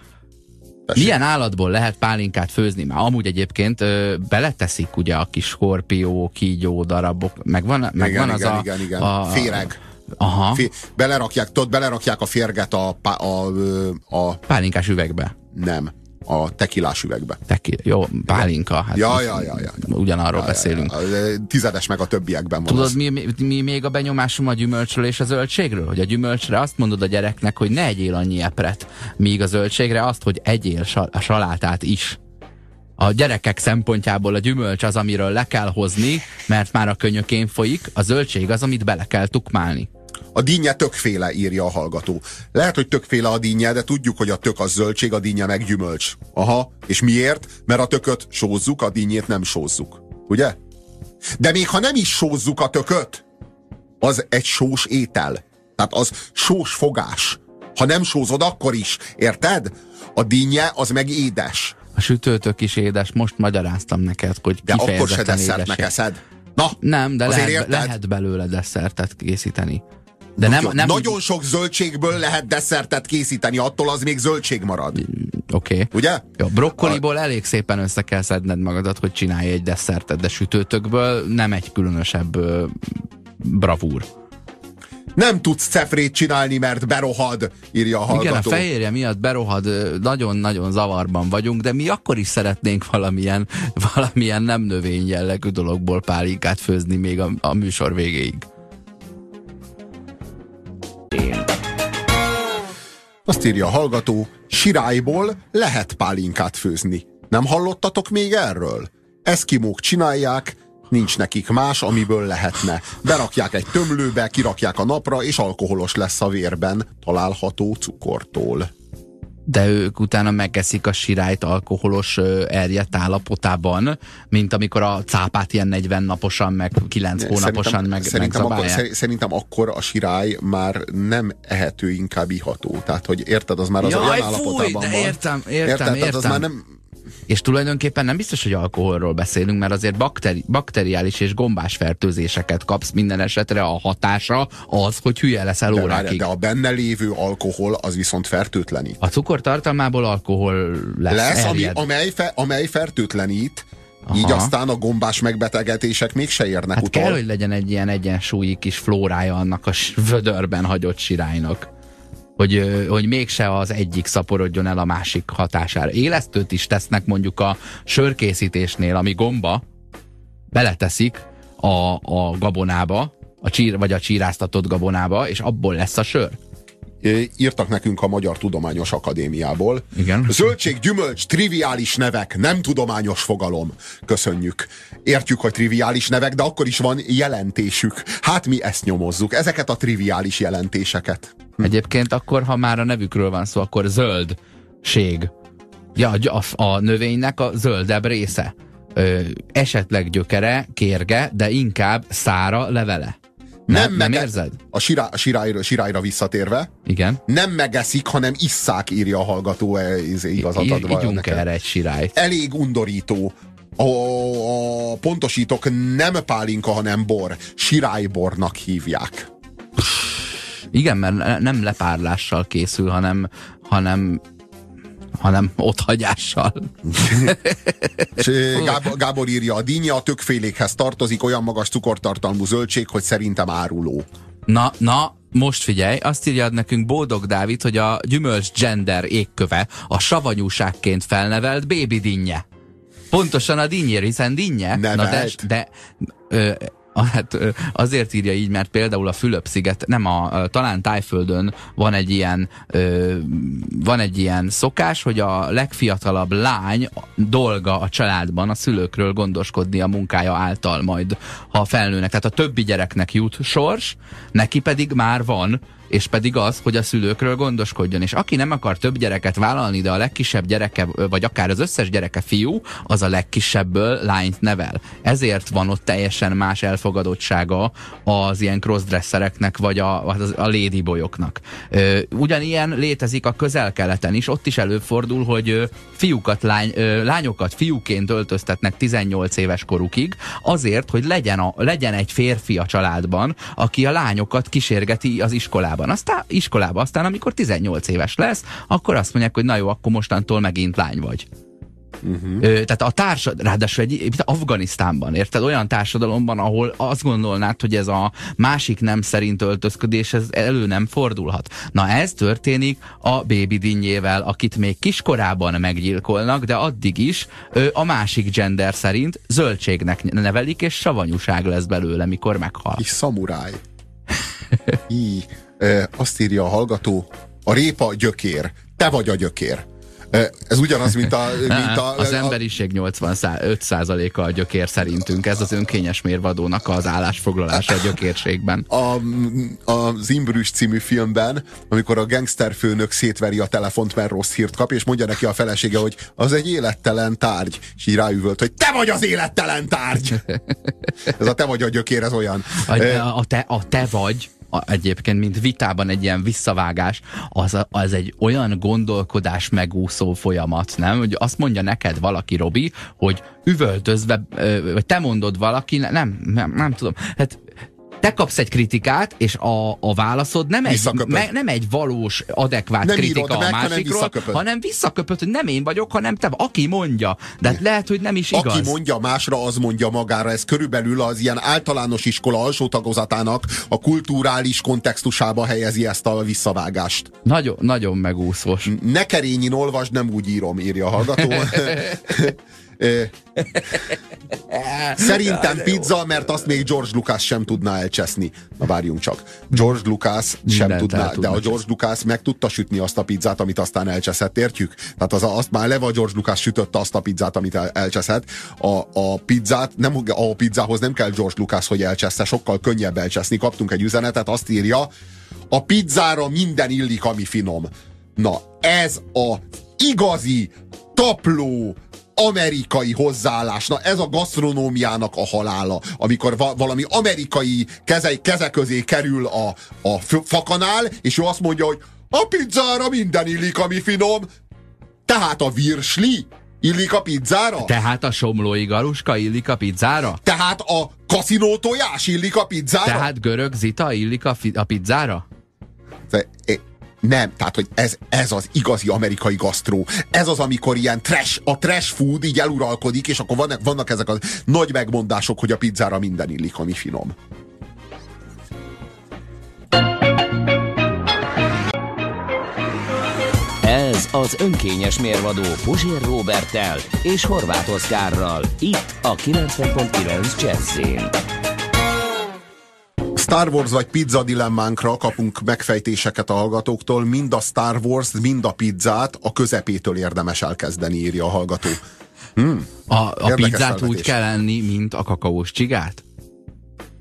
Tessék. Milyen állatból lehet pálinkát főzni? Már amúgy egyébként ö, beleteszik ugye a kis skorpió, kígyó darabok, megvan, megvan igen, az igen, a... Igen, igen, a, Féreg. Aha. Fé, belerakják, tudod, belerakják a férget a, a, a, a... Pálinkás üvegbe. Nem a tekilás üvegbe. Teki, jó, pálinka. Hát ja, ja, ja, ja, Ugyanarról ja, beszélünk. Ja, ja. Tizedes meg a többiekben van. Tudod, mi, mi, mi még a benyomásom a gyümölcsről és a zöldségről? Hogy a gyümölcsre azt mondod a gyereknek, hogy ne egyél annyi epret, míg a zöldségre azt, hogy egyél a salátát is a gyerekek szempontjából a gyümölcs az, amiről le kell hozni, mert már a könyökén folyik, a zöldség az, amit bele kell tukmálni. A dinnye tökféle, írja a hallgató. Lehet, hogy tökféle a dinnye, de tudjuk, hogy a tök az zöldség, a dinnye meg gyümölcs. Aha, és miért? Mert a tököt sózzuk, a dinnyét nem sózzuk. Ugye? De még ha nem is sózzuk a tököt, az egy sós étel. Tehát az sós fogás. Ha nem sózod, akkor is. Érted? A dinnye az meg édes. A sütőtök is édes. Most magyaráztam neked, hogy De akkor se desszertnek eszed. Na, nem, de lehet, lehet belőle desszertet készíteni. De nem, nem... Nagyon sok zöldségből lehet desszertet készíteni, attól az még zöldség marad. Oké. Okay. Ugye? Jó, brokkoliból a... elég szépen össze kell szedned magadat, hogy csinálj egy desszertet, de sütőtökből nem egy különösebb ö, bravúr. Nem tudsz cefrét csinálni, mert berohad, írja a hallgató. Igen, a fehérje miatt berohad, nagyon-nagyon zavarban vagyunk, de mi akkor is szeretnénk valamilyen, valamilyen nem növény jellegű dologból pálinkát főzni még a, a műsor végéig. Azt írja a hallgató, sirályból lehet pálinkát főzni. Nem hallottatok még erről? Eszkimók csinálják, nincs nekik más, amiből lehetne. Berakják egy tömlőbe, kirakják a napra, és alkoholos lesz a vérben, található cukortól de ők utána megeszik a sirályt alkoholos erjedt állapotában, mint amikor a cápát ilyen 40 naposan, meg 9 hónaposan szerintem, meg, szerintem akkor, szerintem akkor a sirály már nem ehető, inkább iható. Tehát, hogy érted, az már az Jaj, olyan állapotában fúj, van. Értem, értem, érted? értem. az már nem, és tulajdonképpen nem biztos, hogy alkoholról beszélünk, mert azért bakteri, bakteriális és gombás fertőzéseket kapsz minden esetre a hatása az, hogy hülye leszel de, órákig. De a benne lévő alkohol az viszont fertőtlenít. A cukor tartalmából alkohol lesz. Lesz, ami, amely, fe, amely fertőtlenít, Aha. Így aztán a gombás megbetegedések mégse érnek hát utol. kell, hogy legyen egy ilyen egyensúlyi kis flórája annak a vödörben hagyott sirálynak. Hogy, hogy mégse az egyik szaporodjon el a másik hatására. Élesztőt is tesznek mondjuk a sörkészítésnél, ami gomba, beleteszik a, a gabonába, a csír, vagy a csíráztatott gabonába, és abból lesz a sör írtak nekünk a Magyar Tudományos Akadémiából. Igen. Zöldség, gyümölcs, triviális nevek, nem tudományos fogalom. Köszönjük. Értjük, hogy triviális nevek, de akkor is van jelentésük. Hát mi ezt nyomozzuk, ezeket a triviális jelentéseket. Egyébként akkor, ha már a nevükről van szó, akkor zöldség. Ja, a, a növénynek a zöldebb része. Ö, esetleg gyökere, kérge, de inkább szára levele. Nem, nem, nem érzed? A, sirá, a sirályra, sirályra visszatérve. Igen. Nem megeszik, hanem isszák, írja a hallgató e, igazat adva. Ígyunk erre egy sirályt. Elég undorító. A, a pontosítok, nem pálinka, hanem bor. Sirálybornak hívják. Igen, mert nem lepárlással készül, hanem, hanem hanem otthagyással. Gábor, Gábor írja, a dinnye a tökfélékhez tartozik, olyan magas cukortartalmú zöldség, hogy szerintem áruló. Na, na, most figyelj, azt írja nekünk Boldog Dávid, hogy a gyümölcs gender égköve a savanyúságként felnevelt bébi dinnye. Pontosan a dinnyér, hiszen dinnye. Na de, de ö, Hát azért írja így, mert például a Fülöp-sziget, nem a, talán Tájföldön van egy ilyen van egy ilyen szokás, hogy a legfiatalabb lány dolga a családban a szülőkről gondoskodni a munkája által majd, ha felnőnek. Tehát a többi gyereknek jut sors, neki pedig már van és pedig az, hogy a szülőkről gondoskodjon. És aki nem akar több gyereket vállalni, de a legkisebb gyereke, vagy akár az összes gyereke fiú, az a legkisebbből lányt nevel. Ezért van ott teljesen más elfogadottsága az ilyen crossdressereknek, vagy a, a, ladyboyoknak. Ugyanilyen létezik a közel-keleten is, ott is előfordul, hogy fiúkat, lány, lányokat fiúként öltöztetnek 18 éves korukig, azért, hogy legyen, a, legyen egy férfi a családban, aki a lányokat kísérgeti az iskolában iskolában. Aztán iskolába, aztán amikor 18 éves lesz, akkor azt mondják, hogy na jó, akkor mostantól megint lány vagy. Uh-huh. Tehát a társadalom, ráadásul egy, egy Afganisztánban, érted? Olyan társadalomban, ahol azt gondolnád, hogy ez a másik nem szerint öltözködés, ez elő nem fordulhat. Na ez történik a baby dinnyével, akit még kiskorában meggyilkolnak, de addig is a másik gender szerint zöldségnek nevelik, és savanyúság lesz belőle, mikor meghal. És szamuráj. Í, azt írja a hallgató, a répa gyökér. Te vagy a gyökér. Ez ugyanaz, mint a... Mint a az emberiség 85%-a a gyökér szerintünk. Ez az önkényes mérvadónak az állásfoglalása a gyökérségben. A, az Imbrüs című filmben, amikor a gangsterfőnök szétveri a telefont, mert rossz hírt kap, és mondja neki a felesége, hogy az egy élettelen tárgy. És így ráüvölt, hogy te vagy az élettelen tárgy! ez a te vagy a gyökér, ez olyan. A, a, te, a te vagy egyébként, mint vitában egy ilyen visszavágás, az, az egy olyan gondolkodás megúszó folyamat, nem? Hogy azt mondja neked valaki, Robi, hogy üvöltözve, vagy te mondod valaki, nem, nem, nem tudom. Hát te kapsz egy kritikát, és a, a válaszod nem egy, me, nem egy valós, adekvát nem kritika a másikról, hanem, hanem visszaköpöd, hogy nem én vagyok, hanem te, aki mondja. De hát lehet, hogy nem is igaz. Aki mondja másra, az mondja magára. Ez körülbelül az ilyen általános iskola alsó tagozatának a kulturális kontextusába helyezi ezt a visszavágást. Nagyon, nagyon megúszós. Ne kerényin olvasd, nem úgy írom, írja a hallgató. Szerintem pizza, mert azt még George Lucas sem tudná elcseszni. Na várjunk csak. George Lucas sem Mindent tudná, de a George Lucas meg tudta sütni azt a pizzát, amit aztán elcseszett, értjük? Tehát az, azt már leva George Lucas sütötte azt a pizzát, amit el, elcseszett. A, a pizzát, nem, a pizzához nem kell George Lucas, hogy elcsessze, sokkal könnyebb elcseszni. Kaptunk egy üzenetet, azt írja, a pizzára minden illik, ami finom. Na, ez a igazi, tapló, amerikai hozzáállás. Na ez a gasztronómiának a halála, amikor va valami amerikai keze, keze közé kerül a, a fakanál, és ő azt mondja, hogy a pizzára minden illik, ami finom. Tehát a virsli illik a pizzára? Tehát a somlói galuska illik a pizzára? Tehát a kaszinó tojás illik a pizzára? Tehát görög zita illik a, a pizzára? Te, nem, tehát, hogy ez, ez az igazi amerikai gasztró. Ez az, amikor ilyen trash, a trash food így eluralkodik, és akkor vannak, vannak ezek a nagy megmondások, hogy a pizzára minden illik, ami finom. Ez az önkényes mérvadó Puzsér Robertel és Horváth Oszkárral. Itt a 90.9 Jazzin. Star Wars vagy pizza dilemmánkra kapunk megfejtéseket a hallgatóktól. Mind a Star Wars, mind a pizzát a közepétől érdemes elkezdeni, írja a hallgató. Hmm. A, a pizzát úgy kell enni, mint a kakaós csigát?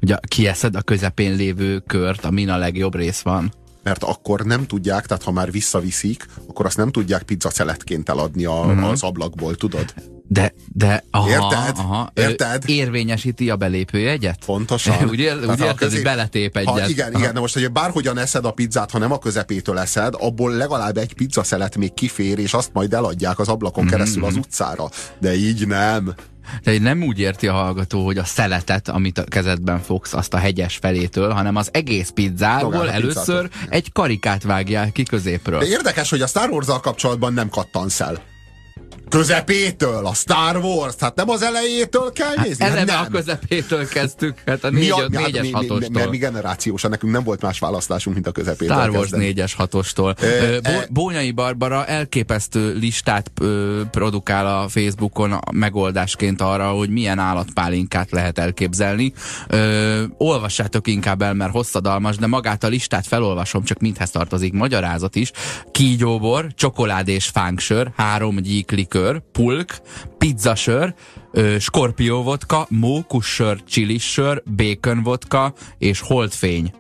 Ugye kieszed a közepén lévő kört, amin a legjobb rész van mert akkor nem tudják, tehát ha már visszaviszik, akkor azt nem tudják pizzaceletként eladni a, uh-huh. az ablakból, tudod? De, de, aha, Érted? Aha, Érted? Érvényesíti a belépőjegyet? Pontosan. úgy, ér, úgy érted, közé... hogy beletép egyet. Ha, igen, aha. igen, de most, hogy bárhogyan eszed a pizzát, ha nem a közepétől eszed, abból legalább egy pizzaszelet még kifér, és azt majd eladják az ablakon mm-hmm. keresztül az utcára. De így nem. Tehát nem úgy érti a hallgató, hogy a szeletet, amit a kezedben fogsz, azt a hegyes felétől, hanem az egész pizzából először egy karikát vágják ki középről. De érdekes, hogy a Star wars kapcsolatban nem kattansz el közepétől, a Star Wars, hát nem az elejétől kell hát nézni? Hát eleve nem. a közepétől kezdtük, hát a 4 hát négyes mi, hatostól. Mert mi generációsan, nekünk nem volt más választásunk, mint a közepétől Star Wars négyes hatostól. E, Bo- Bónyai Barbara elképesztő listát produkál a Facebookon a megoldásként arra, hogy milyen állatpálinkát lehet elképzelni. Ö, olvassátok inkább el, mert hosszadalmas, de magát a listát felolvasom, csak mindhez tartozik magyarázat is. Kígyóbor, és fánksör, három gyíklikör, sör, pulk, pizzasör, skorpió vodka, mókussör, csilissör, bacon vodka és holdfény.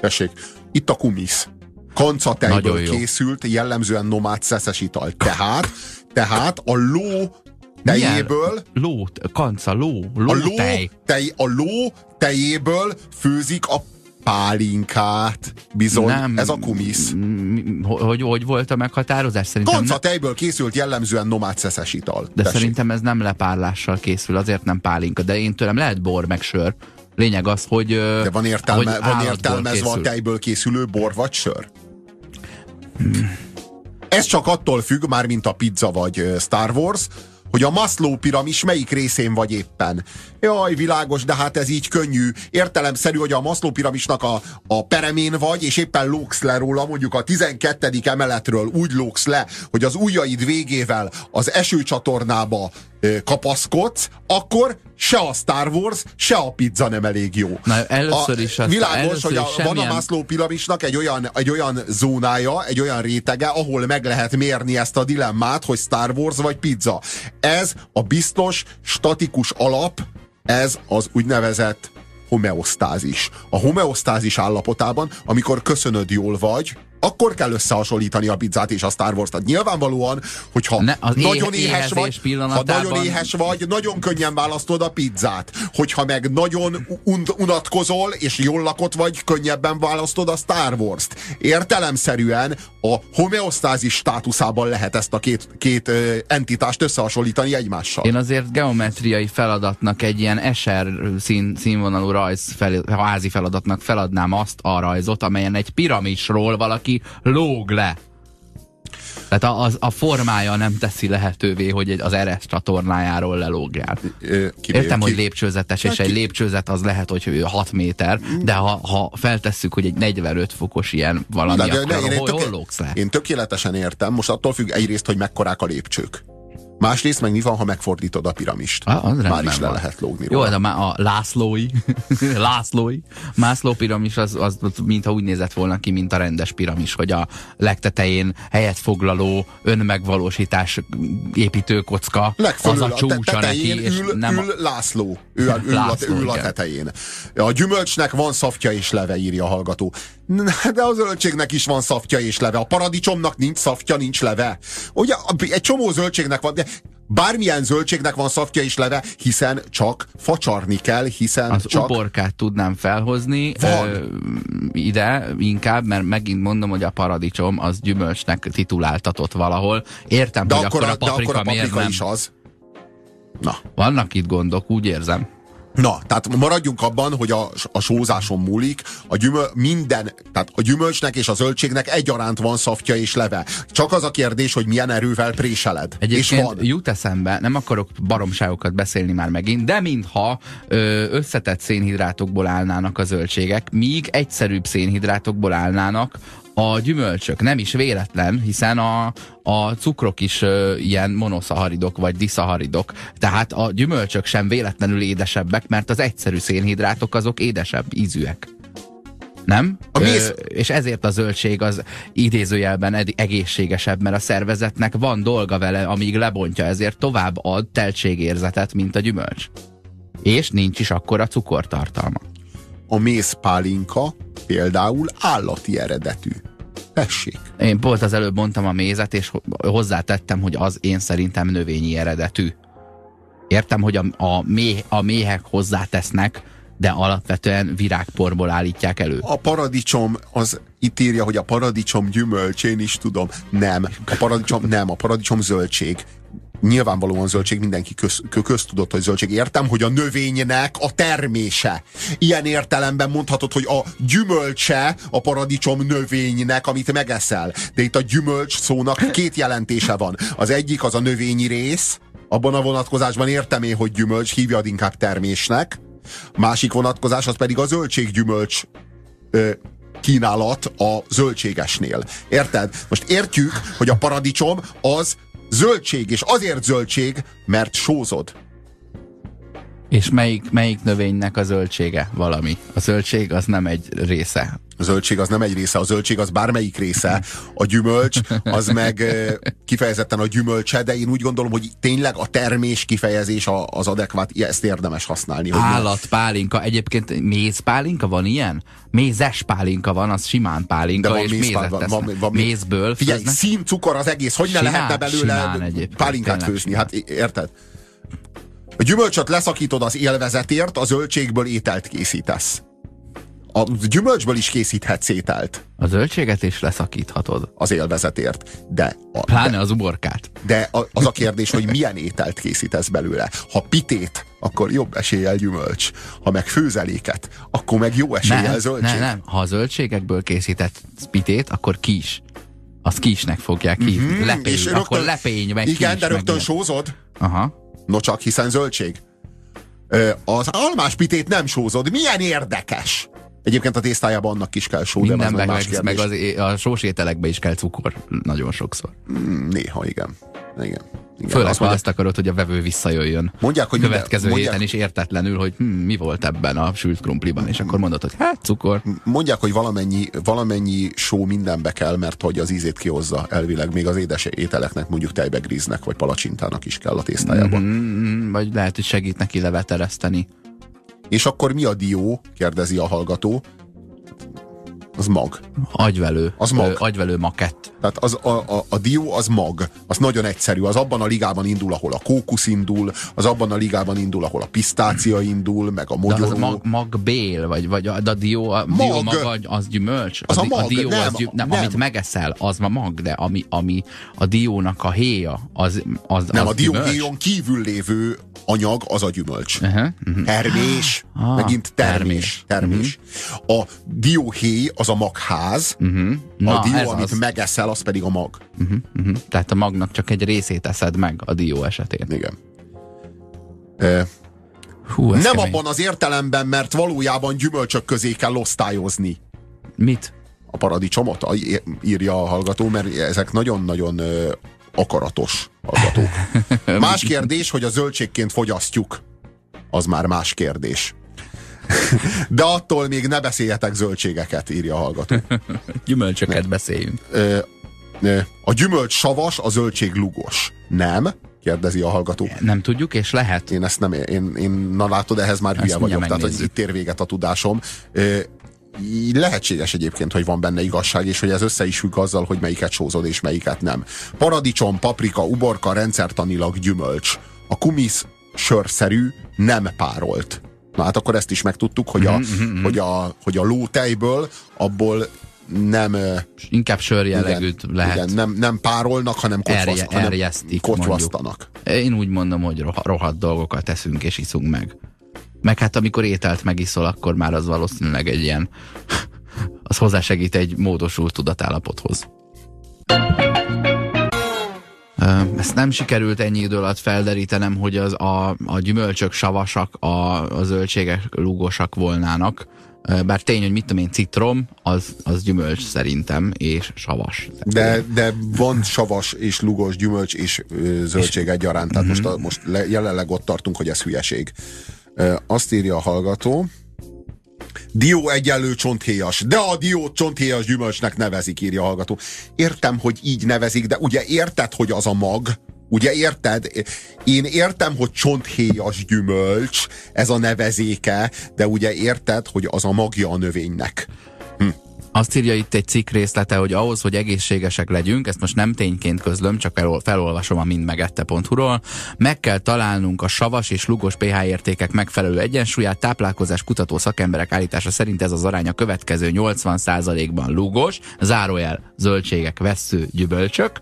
Tessék, itt a kumisz. Kancatejből készült, jellemzően nomád szeszes ital. Tehát, tehát a ló tejéből... Ló, kanca, ló, ló, a ló tej. tej. A ló tejéből főzik a pálinkát, bizony, nem, ez a kumisz. Hogy, hogy volt a meghatározás? Szerintem Kanca tejből készült jellemzően nomád szeszes ital. De Tessék. szerintem ez nem lepárlással készül, azért nem pálinka, de én tőlem lehet bor meg sör. Lényeg az, hogy De van, értelme, hogy van értelmezve készül. a tejből készülő bor vagy sör? Hmm. Ez csak attól függ, már mint a pizza vagy Star Wars, hogy a Maslow piramis melyik részén vagy éppen. Jaj, világos, de hát ez így könnyű. Értelemszerű, hogy a Maslow piramisnak a, a peremén vagy, és éppen lóksz le róla, mondjuk a 12. emeletről úgy lóksz le, hogy az ujjaid végével az esőcsatornába kapaszkodsz, akkor se a Star Wars, se a pizza nem elég jó. Na, először is a, világos, először hogy a, semmilyen... van a Maslow piramisnak egy olyan, egy olyan zónája, egy olyan rétege, ahol meg lehet mérni ezt a dilemmát, hogy Star Wars vagy pizza. Ez a biztos, statikus alap, ez az úgynevezett homeosztázis. A homeosztázis állapotában, amikor köszönöd jól vagy, akkor kell összehasonlítani a pizzát és a Star Wars-t. Tehát nyilvánvalóan, hogyha ne, nagyon éhes vagy, ha nagyon éhes vagy, nagyon könnyen választod a pizzát. Hogyha meg nagyon un unatkozol és jól lakott vagy, könnyebben választod a Star Wars-t. Értelemszerűen a homeosztázis státuszában lehet ezt a két, két ö, entitást összehasonlítani egymással. Én azért geometriai feladatnak egy ilyen eser szín, színvonalú rajz fel, házi feladatnak feladnám azt a rajzot, amelyen egy piramisról valaki aki lóg le. Tehát a, a, a formája nem teszi lehetővé, hogy egy, az RS csatornájáról lelógjál. Értem, ki, hogy lépcsőzetes, és ki, egy lépcsőzet az lehet, hogy 6 méter, de ha, ha feltesszük, hogy egy 45 fokos ilyen valami, de, de, akkor de, én hol, töké, hol lógsz le? Én tökéletesen értem, most attól függ egyrészt, hogy mekkorák a lépcsők. Másrészt meg mi van, ha megfordítod a piramist? Ah, az Már is le lehet lógni Jó, de már a Lászlói, Lászlói, Mászló piramis az, az mintha úgy nézett volna ki, mint a rendes piramis, hogy a legtetején helyet foglaló önmegvalósítás építőkocka Legfölül, az a csúcsa neki. Ül, és nem ül László, ő, ül, László, ül, ül a tetején. A gyümölcsnek van szafja és leve, írja a hallgató. De a zöldségnek is van szafja és leve. A paradicsomnak nincs szafja, nincs leve. Ugye egy csomó zöldségnek van, de bármilyen zöldségnek van szafja és leve, hiszen csak facsarni kell, hiszen Az csak... uborkát tudnám felhozni van. Ö, ide inkább, mert megint mondom, hogy a paradicsom az gyümölcsnek tituláltatott valahol. Értem, de hogy akkor, akkor a paprika, de akkor a paprika miért is nem. az. Na. Vannak itt gondok, úgy érzem. Na, tehát maradjunk abban, hogy a, a sózáson múlik, a gyümöl, minden, tehát a gyümölcsnek és a zöldségnek egyaránt van szaftja és leve. Csak az a kérdés, hogy milyen erővel préseled. Egyébként és van. jut eszembe, nem akarok baromságokat beszélni már megint, de mintha ö, összetett szénhidrátokból állnának a zöldségek, míg egyszerűbb szénhidrátokból állnának a gyümölcsök. Nem is véletlen, hiszen a, a cukrok is ö, ilyen monoszaharidok vagy diszaharidok. Tehát a gyümölcsök sem véletlenül édesebbek, mert az egyszerű szénhidrátok azok édesebb ízűek. Nem? A méz- Ö, és ezért a zöldség az idézőjelben egészségesebb, mert a szervezetnek van dolga vele, amíg lebontja, ezért tovább ad teltségérzetet, mint a gyümölcs. És nincs is akkora cukortartalma. A mézpálinka például állati eredetű. Tessék. Én pont az előbb mondtam a mézet, és ho- hozzátettem, hogy az én szerintem növényi eredetű. Értem, hogy a, a, méh, a méhek hozzátesznek, de alapvetően virágporból állítják elő. A paradicsom, az itt írja, hogy a paradicsom gyümölcs, én is tudom. Nem. A paradicsom nem, a paradicsom zöldség. Nyilvánvalóan zöldség, mindenki köz, kö- köztudott, hogy zöldség. Értem, hogy a növénynek a termése. Ilyen értelemben mondhatod, hogy a gyümölcse a paradicsom növénynek, amit megeszel. De itt a gyümölcs szónak két jelentése van. Az egyik az a növényi rész, abban a vonatkozásban értem én, hogy gyümölcs, hívjad inkább termésnek. Másik vonatkozás az pedig a zöldséggyümölcs ö, kínálat a zöldségesnél. Érted? Most értjük, hogy a paradicsom az zöldség, és azért zöldség, mert sózod. És melyik, melyik növénynek a zöldsége valami? A zöldség az nem egy része. A zöldség az nem egy része, a zöldség az bármelyik része, a gyümölcs az meg kifejezetten a gyümölcse, de én úgy gondolom, hogy tényleg a termés kifejezés az adekvát, ezt érdemes használni. Állatpálinka, egyébként mézpálinka van ilyen? Mézes pálinka van, az simán pálinka, De van és mézpál- mézet van- van- van- Mézből Figyelj, főznek. szín, cukor az egész, hogy ne Simán, lehetne belőle pálinkát főzni? simán. Hát érted? A gyümölcsöt leszakítod az élvezetért, a zöldségből ételt készítesz. A gyümölcsből is készíthetsz ételt A zöldséget is leszakíthatod. az élvezetért. De, a, Pláne az uborkát. de a, az a kérdés, hogy milyen ételt készítesz belőle. Ha pitét, akkor jobb eséllyel gyümölcs. Ha meg főzeléket, akkor meg jó eséllyel Nem, zöldség. nem, nem. Ha a zöldségekből készített pitét, akkor kis. Az kisnek fogják hívni. Hmm, lepény, és akkor lepény, meg Igen, kis, de meg rögtön ilyen. sózod. Aha. No csak, hiszen zöldség. Ö, az almás pitét nem sózod. Milyen érdekes! Egyébként a tésztájában annak is kell só, de Mindenben, meg más meg, meg kérdés. az, a sós ételekbe is kell cukor. Nagyon sokszor. Mm, Néha, igen. igen. igen. Főleg, Azt ha azt akarod, hogy a vevő visszajöjjön. Mondják, hogy minden- Következő mondják- héten is értetlenül, hogy hm, mi volt ebben a sült krumpliban, és akkor mondod, hogy hát cukor. mondják, hogy valamennyi, valamennyi só mindenbe kell, mert hogy az ízét kihozza elvileg. Még az édes ételeknek, mondjuk tejbegríznek, vagy palacsintának is kell a tésztájában. Mm, vagy lehet, hogy segít neki levetereszteni. És akkor mi a dió? kérdezi a hallgató. Az mag. Agyvelő. Az mag. Ö, agyvelő makett. Tehát az, a, a, a dió az mag, az nagyon egyszerű, az abban a ligában indul, ahol a kókusz indul, az abban a ligában indul, ahol a pisztácia indul, meg a De mogyoró. az a mag, magbél, vagy, vagy a, de a dió, a Mag. dió maga, az gyümölcs? Az a di- mag, a dió nem, az gyüm, nem, nem. amit megeszel, az ma mag, de ami, ami a diónak a héja, az, az, Nem, az a gyümölcs? dióhéjon kívül lévő anyag az a gyümölcs. Uh-huh, uh-huh. Termés, Ah, megint termés. termés. termés. A dióhéj az a magház, Uh-huh. a dió, amit az. megeszel, az pedig a mag. Uh-huh, uh-huh. Tehát a magnak csak egy részét eszed meg a dió esetén. Igen. E, Hú, nem kemény. abban az értelemben, mert valójában gyümölcsök közé kell osztályozni Mit? a paradicsomot, írja a hallgató, mert ezek nagyon-nagyon akaratos hallgatók. Más kérdés, hogy a zöldségként fogyasztjuk. Az már más kérdés. De attól még ne beszéljetek zöldségeket, írja a hallgató. Gyümölcsöket beszéljünk. Ö, ö, a gyümölcs savas, a zöldség lugos. Nem? kérdezi a hallgató. Nem tudjuk, és lehet. Én ezt nem, én, én na látod, ehhez már hülye vagyok, tehát hogy itt ér véget a tudásom. Ö, lehetséges egyébként, hogy van benne igazság, és hogy ez össze is függ azzal, hogy melyiket sózod és melyiket nem. Paradicsom, paprika, uborka, rendszertanilag gyümölcs. A kumisz sörszerű, nem párolt. Na hát akkor ezt is megtudtuk, hogy a, Mhm, hogy a, hogy a lótejből abból nem, Inkább sörjellegűt lehet. igen, nem, nem párolnak, hanem, Erje- kocsvaszt, hanem kocsvasztanak. Én úgy mondom, hogy roha- rohadt dolgokat teszünk és iszunk meg. Meg hát amikor ételt megiszol, akkor már az valószínűleg egy ilyen, az hozzásegít egy módosult tudatállapothoz. Ezt nem sikerült ennyi idő alatt felderítenem, hogy az a, a gyümölcsök savasak, a, a zöldségek lúgosak volnának. Bár tény, hogy mit tudom én, citrom, az, az gyümölcs szerintem, és savas. De, de van savas és lugos gyümölcs és zöldség egyaránt. Tehát uh-huh. most, a, most le, jelenleg ott tartunk, hogy ez hülyeség. Azt írja a hallgató, Dió egyenlő csonthéjas, de a diót csonthéjas gyümölcsnek nevezik, írja a hallgató. Értem, hogy így nevezik, de ugye érted, hogy az a mag, Ugye érted? Én értem, hogy csonthéjas gyümölcs, ez a nevezéke, de ugye érted, hogy az a magja a növénynek. Hm. Azt írja itt egy cikk részlete, hogy ahhoz, hogy egészségesek legyünk, ezt most nem tényként közlöm, csak felolvasom a mindmegette.hu-ról, meg kell találnunk a savas és lugos pH értékek megfelelő egyensúlyát, táplálkozás kutató szakemberek állítása szerint ez az arány következő 80%-ban lugos, zárójel zöldségek, vessző, gyümölcsök,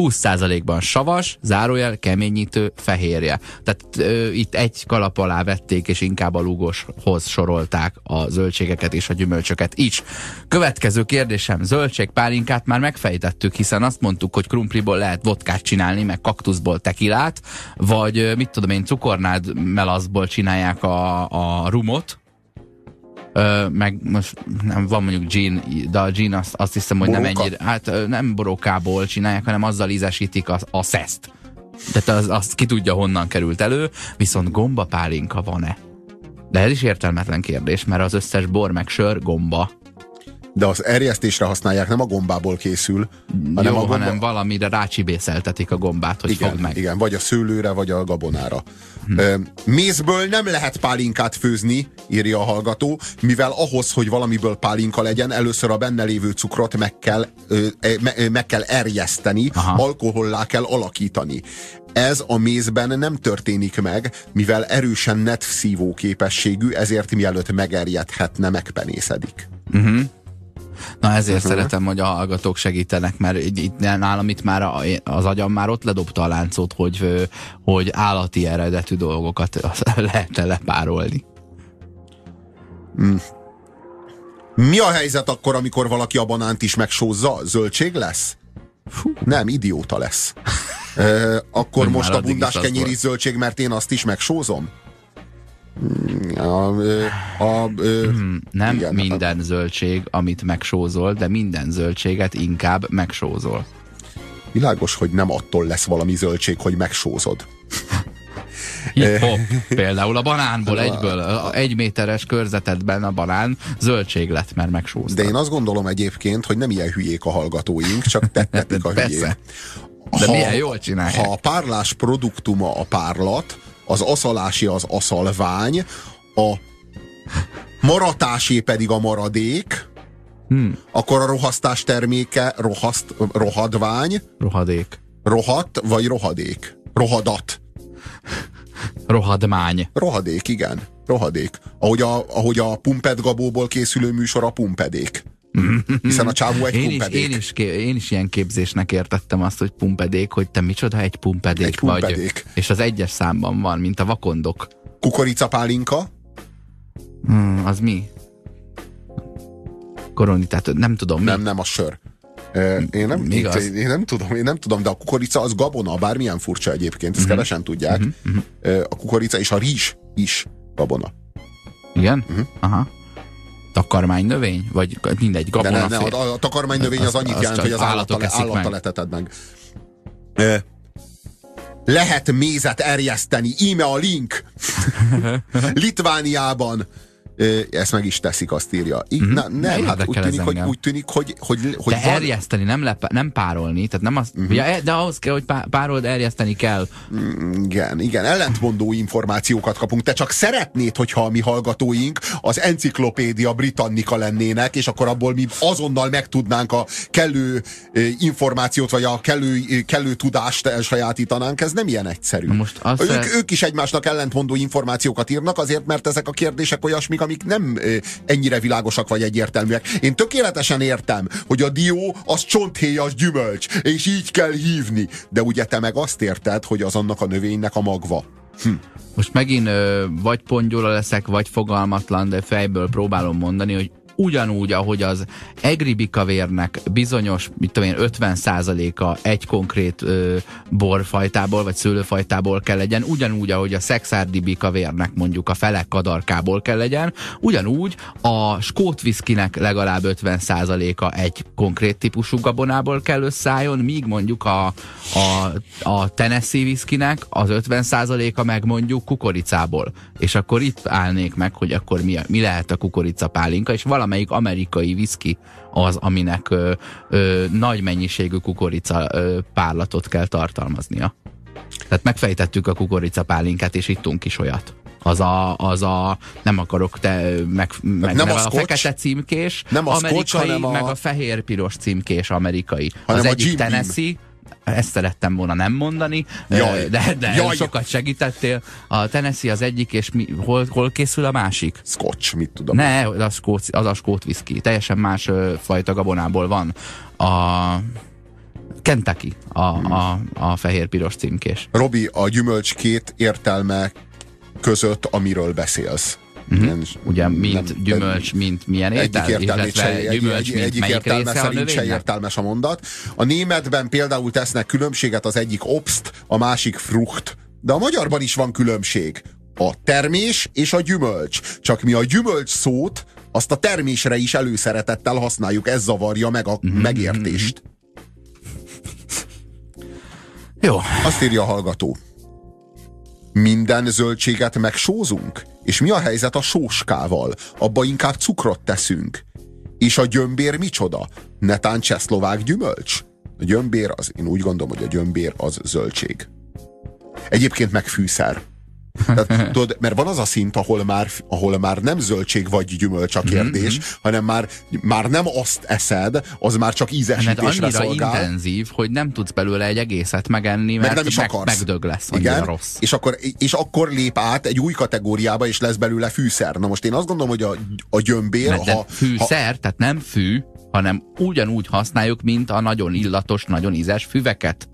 20%-ban savas, zárójel, keményítő, fehérje. Tehát ö, itt egy kalap alá vették, és inkább a lúgoshoz sorolták a zöldségeket és a gyümölcsöket is. Következő kérdésem, zöldségpálinkát már megfejtettük, hiszen azt mondtuk, hogy krumpliból lehet vodkát csinálni, meg kaktuszból tekilát, vagy mit tudom én, cukornád melaszból csinálják a, a rumot, Ö, meg most nem, van mondjuk gin, de a gin azt, azt hiszem, hogy Boróka? nem ennyire, hát nem borókából csinálják, hanem azzal ízesítik a, a szeszt. Tehát az, azt ki tudja, honnan került elő, viszont gombapálinka van-e? De ez is értelmetlen kérdés, mert az összes bor meg sör gomba de az erjesztésre használják, nem a gombából készül, hanem, Jó, a gomba... hanem valamire rácsibészeltetik a gombát, hogy igen, fogd meg. Igen, vagy a szőlőre, vagy a gabonára. Hm. Mézből nem lehet pálinkát főzni, írja a hallgató, mivel ahhoz, hogy valamiből pálinka legyen, először a benne lévő cukrot meg kell, me, meg kell erjeszteni, Aha. alkohollá kell alakítani. Ez a mézben nem történik meg, mivel erősen net szívó képességű, ezért mielőtt megerjedhetne, megpenészedik. Uh-huh. Na ezért uh-huh. szeretem, hogy a hallgatók segítenek, mert itt nálam itt már az agyam már ott ledobta a láncot, hogy, hogy állati eredetű dolgokat lehetne lepárolni. Hmm. Mi a helyzet akkor, amikor valaki a banánt is megsózza? Zöldség lesz? Fú. Nem, idióta lesz. e, akkor hogy most a bundás kenyéri zöldség, mert én azt is megsózom? A, a, a, hmm, nem igen, minden a... zöldség, amit megsózol, de minden zöldséget inkább megsózol. Világos, hogy nem attól lesz valami zöldség, hogy megsózod. Hip-hop. Például a banánból egyből, a egy méteres körzetedben a banán zöldség lett, mert megsóztad. De én azt gondolom egyébként, hogy nem ilyen hülyék a hallgatóink, csak tettetik a hülyék. De ha, milyen jól csinálják. Ha a párlás produktuma a párlat, az aszalási az aszalvány, a maratásé pedig a maradék, hmm. akkor a rohasztás terméke rohaszt, rohadvány. Rohadék. Rohat vagy rohadék? Rohadat. Rohadmány. Rohadék, igen. Rohadék. Ahogy a, ahogy a Pumped Gabóból készülő műsor a Pumpedék. Hiszen a csávó egy én pumpedék. Is, én, is, én is ilyen képzésnek értettem azt, hogy pumpedék, hogy te micsoda egy pumpedék, egy pumpedék. vagy. És az egyes számban van, mint a vakondok. Kukoricapálinka? Hmm, az mi? Koroni, tehát nem tudom mi. Nem, nem, a sör. Én nem, én, én nem tudom, én nem tudom, de a kukorica az gabona, bármilyen furcsa egyébként, ezt uh-huh. kevesen tudják. Uh-huh. A kukorica és a rizs is gabona. Igen? Uh-huh. Aha takarmánynövény? Vagy mindegy, gabona? De ne, ne, a, a takarmánynövény az, az annyit az jelent, hogy az állattal, állattal leteted meg. E, lehet mézet erjeszteni, íme a link. Litvániában ezt meg is teszik, azt írja. Így, mm-hmm. na, nem, hát úgy tűnik, hogy, úgy tűnik, hogy, hogy, hogy De van... erjeszteni, nem, lepá, nem párolni, tehát nem az, mm-hmm. ja, de ahhoz kell, hogy párold, erjeszteni kell. Mm, igen, igen, ellentmondó információkat kapunk. Te csak szeretnéd, hogyha a mi hallgatóink az enciklopédia britannika lennének, és akkor abból mi azonnal megtudnánk a kellő információt, vagy a kellő, kellő tudást elsajátítanánk. Ez nem ilyen egyszerű. Most azt ők, szeret... ők is egymásnak ellentmondó információkat írnak, azért, mert ezek a kérdések olyasmik, amik nem ennyire világosak vagy egyértelműek. Én tökéletesen értem, hogy a dió az csonthéjas gyümölcs, és így kell hívni. De ugye te meg azt érted, hogy az annak a növénynek a magva. Hm. Most megint ö, vagy pongyola leszek, vagy fogalmatlan, de fejből próbálom mondani, hogy ugyanúgy, ahogy az egribikavérnek bizonyos, mit tudom én, 50%-a egy konkrét ö, borfajtából, vagy szőlőfajtából kell legyen, ugyanúgy, ahogy a szexárdibikavérnek mondjuk a felek kadarkából kell legyen, ugyanúgy a skót viszkinek legalább 50%-a egy konkrét típusú gabonából kell összeálljon, míg mondjuk a, a, a Tennessee viszkinek az 50%-a meg mondjuk kukoricából. És akkor itt állnék meg, hogy akkor mi, mi lehet a kukoricapálinka, és valami valamelyik amerikai viszki az, aminek ö, ö, nagy mennyiségű kukorica ö, párlatot kell tartalmaznia. Tehát megfejtettük a kukoricapálinkát, és ittunk is olyat. Az a, az a nem akarok te meg, meg nem a, a, scotch, fekete címkés, nem a amerikai, scotch, hanem a... meg a fehér-piros címkés amerikai. Hanem az egyik Tennessee, ezt szerettem volna nem mondani, Jaj. de, de Jaj. sokat segítettél. A Tennessee az egyik, és mi, hol, hol készül a másik? Scotch, mit tudom. Ne, az a skót, az a skót whisky. Teljesen más ö, fajta gabonából van. A Kentucky, a, Hmm. a, a fehér-piros címkés. Robi, a gyümölcs két értelme között, amiről beszélsz. Ilyen- Ugye, mint nem- gyümölcs, mint milyen egyik értelmét illetve se, egy, gyümölcs, egy, mint egyik értelme szerint se értelmes a mondat. A németben például tesznek különbséget az egyik obst, a másik frucht. De a magyarban is van különbség. A termés és a gyümölcs. Csak mi a gyümölcs szót, azt a termésre is előszeretettel használjuk, ez zavarja meg a Mhm, megértést. Jó, Azt írja a hallgató. Minden zöldséget megsózunk? És mi a helyzet a sóskával? Abba inkább cukrot teszünk. És a gyömbér micsoda? Netán csehszlovák gyümölcs? A gyömbér az, én úgy gondolom, hogy a gyömbér az zöldség. Egyébként meg fűszer. Tehát, tudod, mert van az a szint, ahol már, ahol már nem zöldség vagy gyümölcs a kérdés, Mhm. hanem már, már nem azt eszed, az már csak mert ízesítésre annyira szolgál. intenzív, hogy nem tudsz belőle egy egészet megenni, meg mert nem is meg, akarsz. megdög lesz, Igen, rossz. És akkor, és akkor lép át egy új kategóriába, és lesz belőle fűszer. Na most én azt gondolom, hogy a, a gyömbér, Mert ha, ha, fűszer, tehát nem fű, hanem ugyanúgy használjuk, mint a nagyon illatos, nagyon ízes füveket.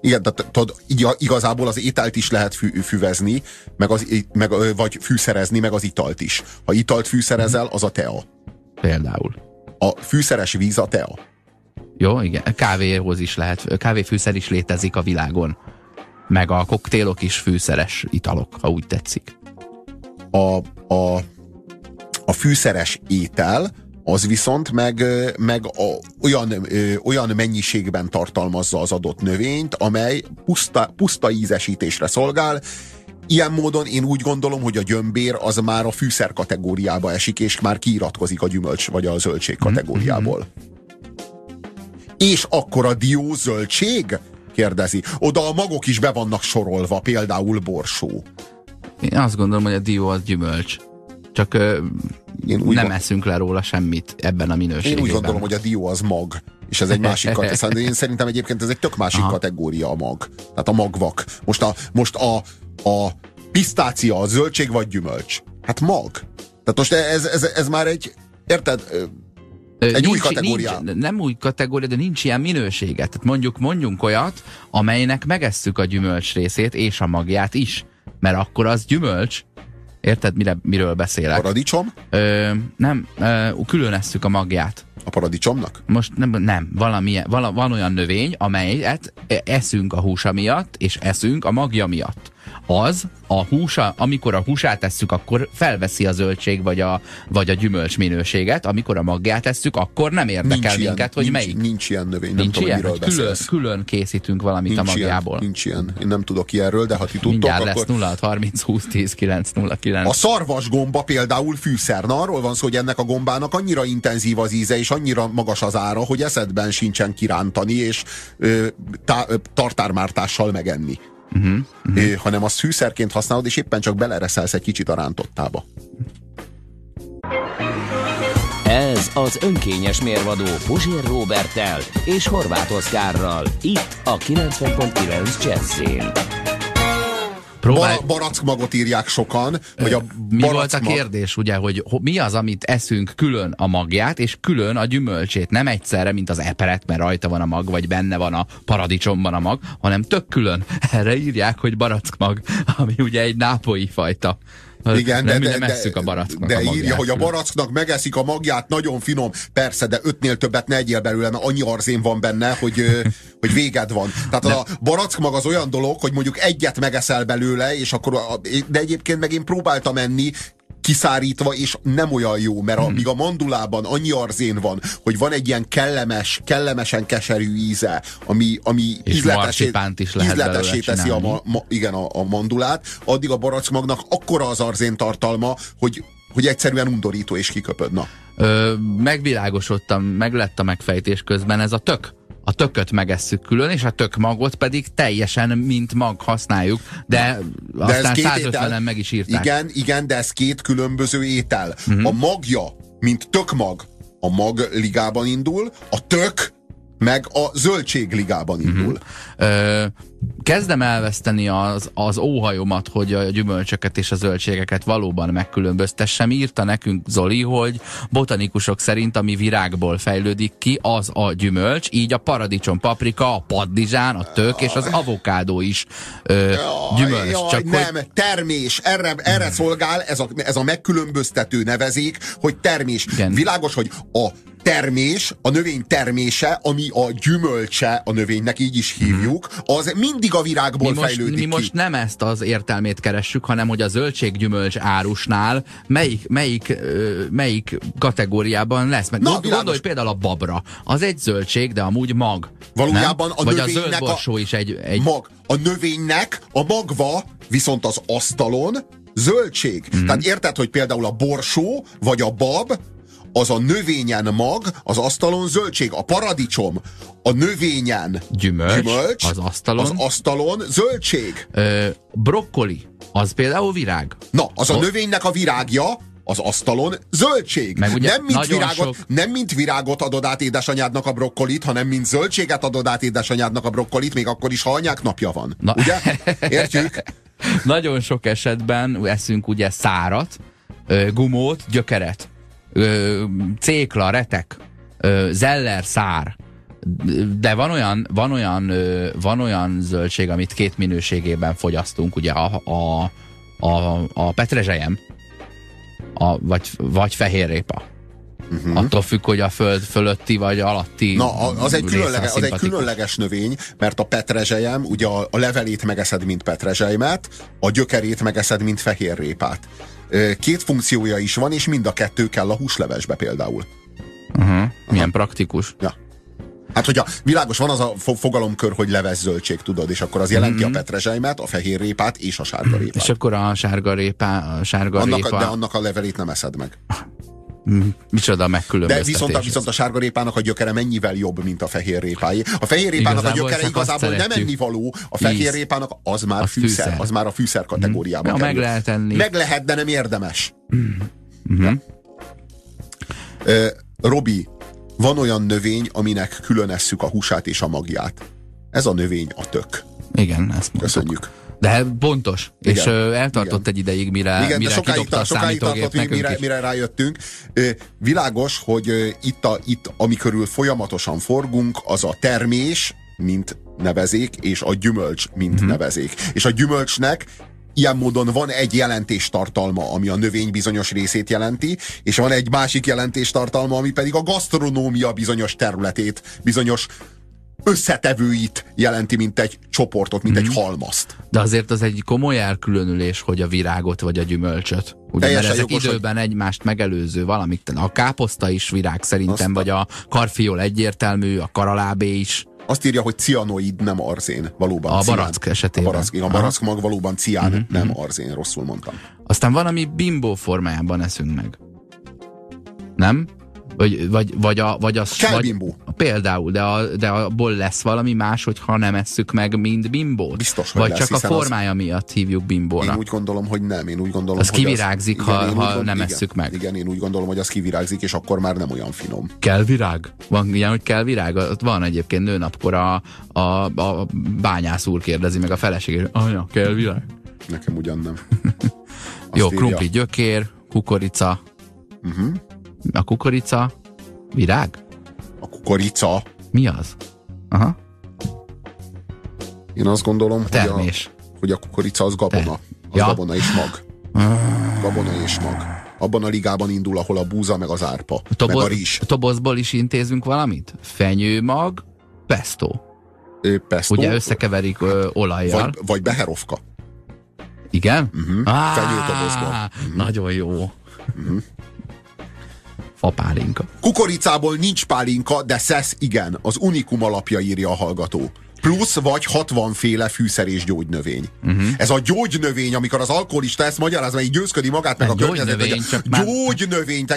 Igen, tehát tudod, iga- igazából az ételt is lehet fű, füvezni, meg az, meg, vagy fűszerezni, meg az italt is. Ha italt fűszerezel, az a tea. Például. A fűszeres víz a tea. Jó, igen. Kávéhoz is lehet. Kávéfűszer is létezik a világon. Meg a koktélok is fűszeres italok, ha úgy tetszik. A, a, a fűszeres étel, az viszont meg, meg a, olyan, ö, olyan mennyiségben tartalmazza az adott növényt, amely puszta, puszta ízesítésre szolgál. Ilyen módon én úgy gondolom, hogy a gyömbér az már a fűszer kategóriába esik, és már kiiratkozik a gyümölcs vagy a zöldség kategóriából. És akkor a dió zöldség? Kérdezi. Oda a magok is be vannak sorolva, például borsó. Én azt gondolom, hogy a dió az gyümölcs. Csak Én úgy nem gond- eszünk le róla semmit ebben a minőségben. Én úgy gondolom, hogy a dió az mag, és ez egy másik kategória. Én szerintem egyébként ez egy tök másik Aha. kategória a mag. Tehát a magvak. Most a, most a, a pisztácia, a zöldség vagy gyümölcs? Hát mag. Tehát most ez, ez, ez már egy, érted? Egy új nincs, kategóriá. Nincs, nem új kategória, de nincs ilyen minősége. Tehát mondjuk, mondjunk olyat, amelynek megesszük a gyümölcs részét és a magját is. Mert akkor az gyümölcs. Érted, mire, miről beszélek? paradicsom? Ö, nem, ö, külön esszük a magját. A paradicsomnak? Most nem, nem valamilyen, vala, van olyan növény, amelyet eszünk a húsa miatt, és eszünk a magja miatt. Az a húsa, amikor a húsát tesszük, akkor felveszi a zöldség vagy a, vagy a gyümölcs minőséget, amikor a magját tesszük, akkor nem érdekel Nincs minket, ilyen, hogy nincs, melyik. Nincs ilyen növény, nem Nincs tudom, ilyen, miről külön, beszélsz. külön készítünk valamit Nincs a magjából. Ilyen, nincs ilyen. Én nem tudok ilyenről, de ha ti tudtok, Mindjárt lesz akkor... 0 30 20 10 9 0 9. A szarvas gomba például fűszer. Na arról van szó, hogy ennek a gombának annyira intenzív az íze, és annyira magas az ára, hogy eszedben sincsen kirántani, és ö, tá, ö, tartármártással megenni. Uh-huh, uh-huh. Hanem azt fűszerként használod, és éppen csak belereszelsz egy kicsit a rántottába. Ez az önkényes mérvadó Puzsér Robertel és Horváth Oszkárral. Itt a 90.9 Jazzin. Próbálj- Bara, barackmagot írják sokan, hogy a Mi volt a kérdés, ugye, hogy ho- mi az, amit eszünk külön a magját, és külön a gyümölcsét. Nem egyszerre, mint az eperet, mert rajta van a mag, vagy benne van a paradicsomban a mag, hanem tök külön. Erre írják, hogy barackmag, ami ugye egy nápolyi fajta. Igen, nem, de, de, esszük a baracknak de a írja, magját hogy a baracknak megeszik a magját, nagyon finom. Persze, de ötnél többet ne egyél belőle, mert annyi arzén van benne, hogy, hogy véged van. Tehát a barack mag az olyan dolog, hogy mondjuk egyet megeszel belőle, és akkor, a, de egyébként meg én próbáltam enni, kiszárítva, és nem olyan jó, mert a, Hmm. míg a mandulában annyi arzén van, hogy van egy ilyen kellemes, kellemesen keserű íze, ami, ami És is lehet belőle ízletessé teszi a, ma, ma, igen, a, a mandulát, addig a barackmagnak akkora az arzén tartalma, hogy, hogy egyszerűen undorító és kiköpöd. Na. Ö, megvilágosodtam, meg lett a megfejtés közben, ez a tök. A tököt megesszük külön, és a tök magot pedig teljesen mint mag használjuk, de, de aztán 150-en meg is írták. Igen, igen, de ez két különböző étel. Uh-huh. A magja, mint tökmag, a mag ligában indul, a tök meg a zöldség ligában Mhm. indul. Ö, kezdem elveszteni az, az óhajomat, hogy a gyümölcsöket és a zöldségeket valóban megkülönböztessem. Írta nekünk Zoli, hogy botanikusok szerint ami virágból fejlődik ki, az a gyümölcs, így a paradicsom, paprika, a paddizsán, a tök és az avokádó is ö, gyümölcs. Jaj, Csak nem, hogy termés. Erre, erre szolgál ez a, ez a megkülönböztető nevezék, hogy termés. Igen. Világos, hogy a termés, a növény termése, ami a gyümölcse a növénynek, így is hívjuk, az mindig a virágból mi most, fejlődik mi ki. most nem ezt az értelmét keressük, hanem hogy a zöldséggyümölcs árusnál melyik, melyik, melyik kategóriában lesz. Mert Na, Na, világos. gondolj például a babra. Az egy zöldség, de amúgy mag. Valójában nem? a Vagy a növénynek zöld a- is egy, egy mag. A növénynek a magva viszont az asztalon zöldség. Mm. Tehát érted, hogy például a borsó vagy a bab az a növényen mag, az asztalon zöldség. A paradicsom a növényen gyümölcs, gyümölcs, az asztalon. az asztalon zöldség. Ö, brokkoli, az például virág. Na, az a O- növénynek a virágja, az asztalon zöldség. Meg ugye nem, mint virágot, sok- nem mint virágot adod át édesanyádnak a brokkolit, hanem mint zöldséget adod át édesanyádnak a brokkolit, még akkor is, ha anyák napja van. Na. Ugye? Értjük? Nagyon sok esetben eszünk ugye szárat, gumót, gyökeret, ö, cékla, retek, ö, zeller, szár. De van olyan, van olyan, ö, van olyan zöldség, amit két minőségében fogyasztunk, ugye a, a, a, a petrezselyem, a, vagy, vagy fehérrépa. Uh-huh. Attól függ, hogy a föld fölötti vagy alatti Na, az egy, különleges, az egy különleges növény, mert a petrezselyem, ugye a, a levelét megeszed, mint petrezselymet, a gyökerét megeszed, mint fehérrépát. Két funkciója is van, és mind a kettő kell a húslevesbe például. Uh-huh. Milyen praktikus. Ja. Hát, hogyha világos van az a fo- fogalomkör, hogy leves zöldség, tudod, és akkor az jelenti a petrezselymet, a fehérrépát és a sárgarépát. Mhm. És akkor a sárga répa, a sárga Annak, répa, de annak a levelét nem eszed meg. micsoda De megkülönböztetés. viszont a, viszont a sárgarépának a gyökere mennyivel jobb, mint a fehérrépáé. A fehérrépának a Igazából gyökere csak azt igazából nem szeretjük. ennivaló, a fehérrépának az már Az fűszer, fűszer. az már a fűszer kategóriában Ja, meg lehet enni. Meg lehet, de nem érdemes. Mhm. Ö, Robi, van olyan növény, aminek külön esszük a húsát és a magját. Ez a növény a tök. Igen, ezt mondtuk. Köszönjük. De pontos. Igen. És ö, eltartott Igen. egy ideig, mire, Igen, mire sokáig, kidobta a sokáig tartott, mire, is. mire rájöttünk. Ö, világos, hogy ö, itt, a, itt, ami körül folyamatosan forgunk, az a termés, mint nevezék, és a gyümölcs, mint hmm. nevezék. És a gyümölcsnek ilyen módon van egy jelentéstartalma, ami a növény bizonyos részét jelenti, és van egy másik jelentéstartalma, ami pedig a gasztronómia bizonyos területét, bizonyos összetevőit jelenti, mint egy csoportot, mint Mhm. egy halmazt. De azért az egy komoly elkülönülés, hogy a virágot vagy a gyümölcsöt. Ugye, mert ezek jogos, hogy- időben egymást megelőző valamik. A káposzta is virág szerintem, Azt vagy a karfiol egyértelmű, a karalábé is. Azt írja, hogy cianoid, nem arzén. Valóban A cián. barack esetében. A barack, igen, a barack mag valóban cián, uh-huh. nem arzén, rosszul mondtam. Aztán van, ami bimbó formájában eszünk meg. Nem? Vagy, vagy, vagy, a, vagy az... Kell vagy, bimbó. Például, de, a, de abból lesz valami más, hogyha nem esszük meg, mint bimbót? Biztos, hogy Vagy lesz, csak a hiszen az- formája miatt hívjuk bimbónak? Én úgy gondolom, hogy nem. Én úgy gondolom, Az hogy kivirágzik, ha- én úgy ha gond- nem igen, esszük meg. Igen, én úgy gondolom, hogy az kivirágzik, és akkor már nem olyan finom. Kell virág? Van ilyen, hogy kell virág? Ott van egyébként nőnapkor a, a, a bányász úr kérdezi meg a feleségét, anya, kell virág? Nekem ugyan nem. Jó, írja. krumpli gyökér, kukorica. Uh-huh. A kukorica virág? A kukorica. Mi az? Aha, Én azt gondolom, hogy a, termés. hogy a kukorica az gabona. Az Ja. gabona és mag. Gabona és mag. Abban a ligában indul, ahol a búza, meg az árpa, meg Tobo- a rizs. Tobozból is intézünk valamit? Fenyőmag, pesto. Ö, Pesto, Ugye összekeverik ö, olajjal. vagy, vagy beherovka. Igen? Uh-huh. Á, Fenyőtobozból. Nagyon jó. Fapálinka. Kukoricából nincs pálinka, de szesz igen. Az unikum alapja írja a hallgató. Plusz vagy 60 féle fűszer és gyógynövény. Uh-huh. Ez a gyógynövény, amikor az alkoholista ezt magyarázza, így győzködi magát, meg a környezet, gyógynövény, hogy csak már- gyógynövény, te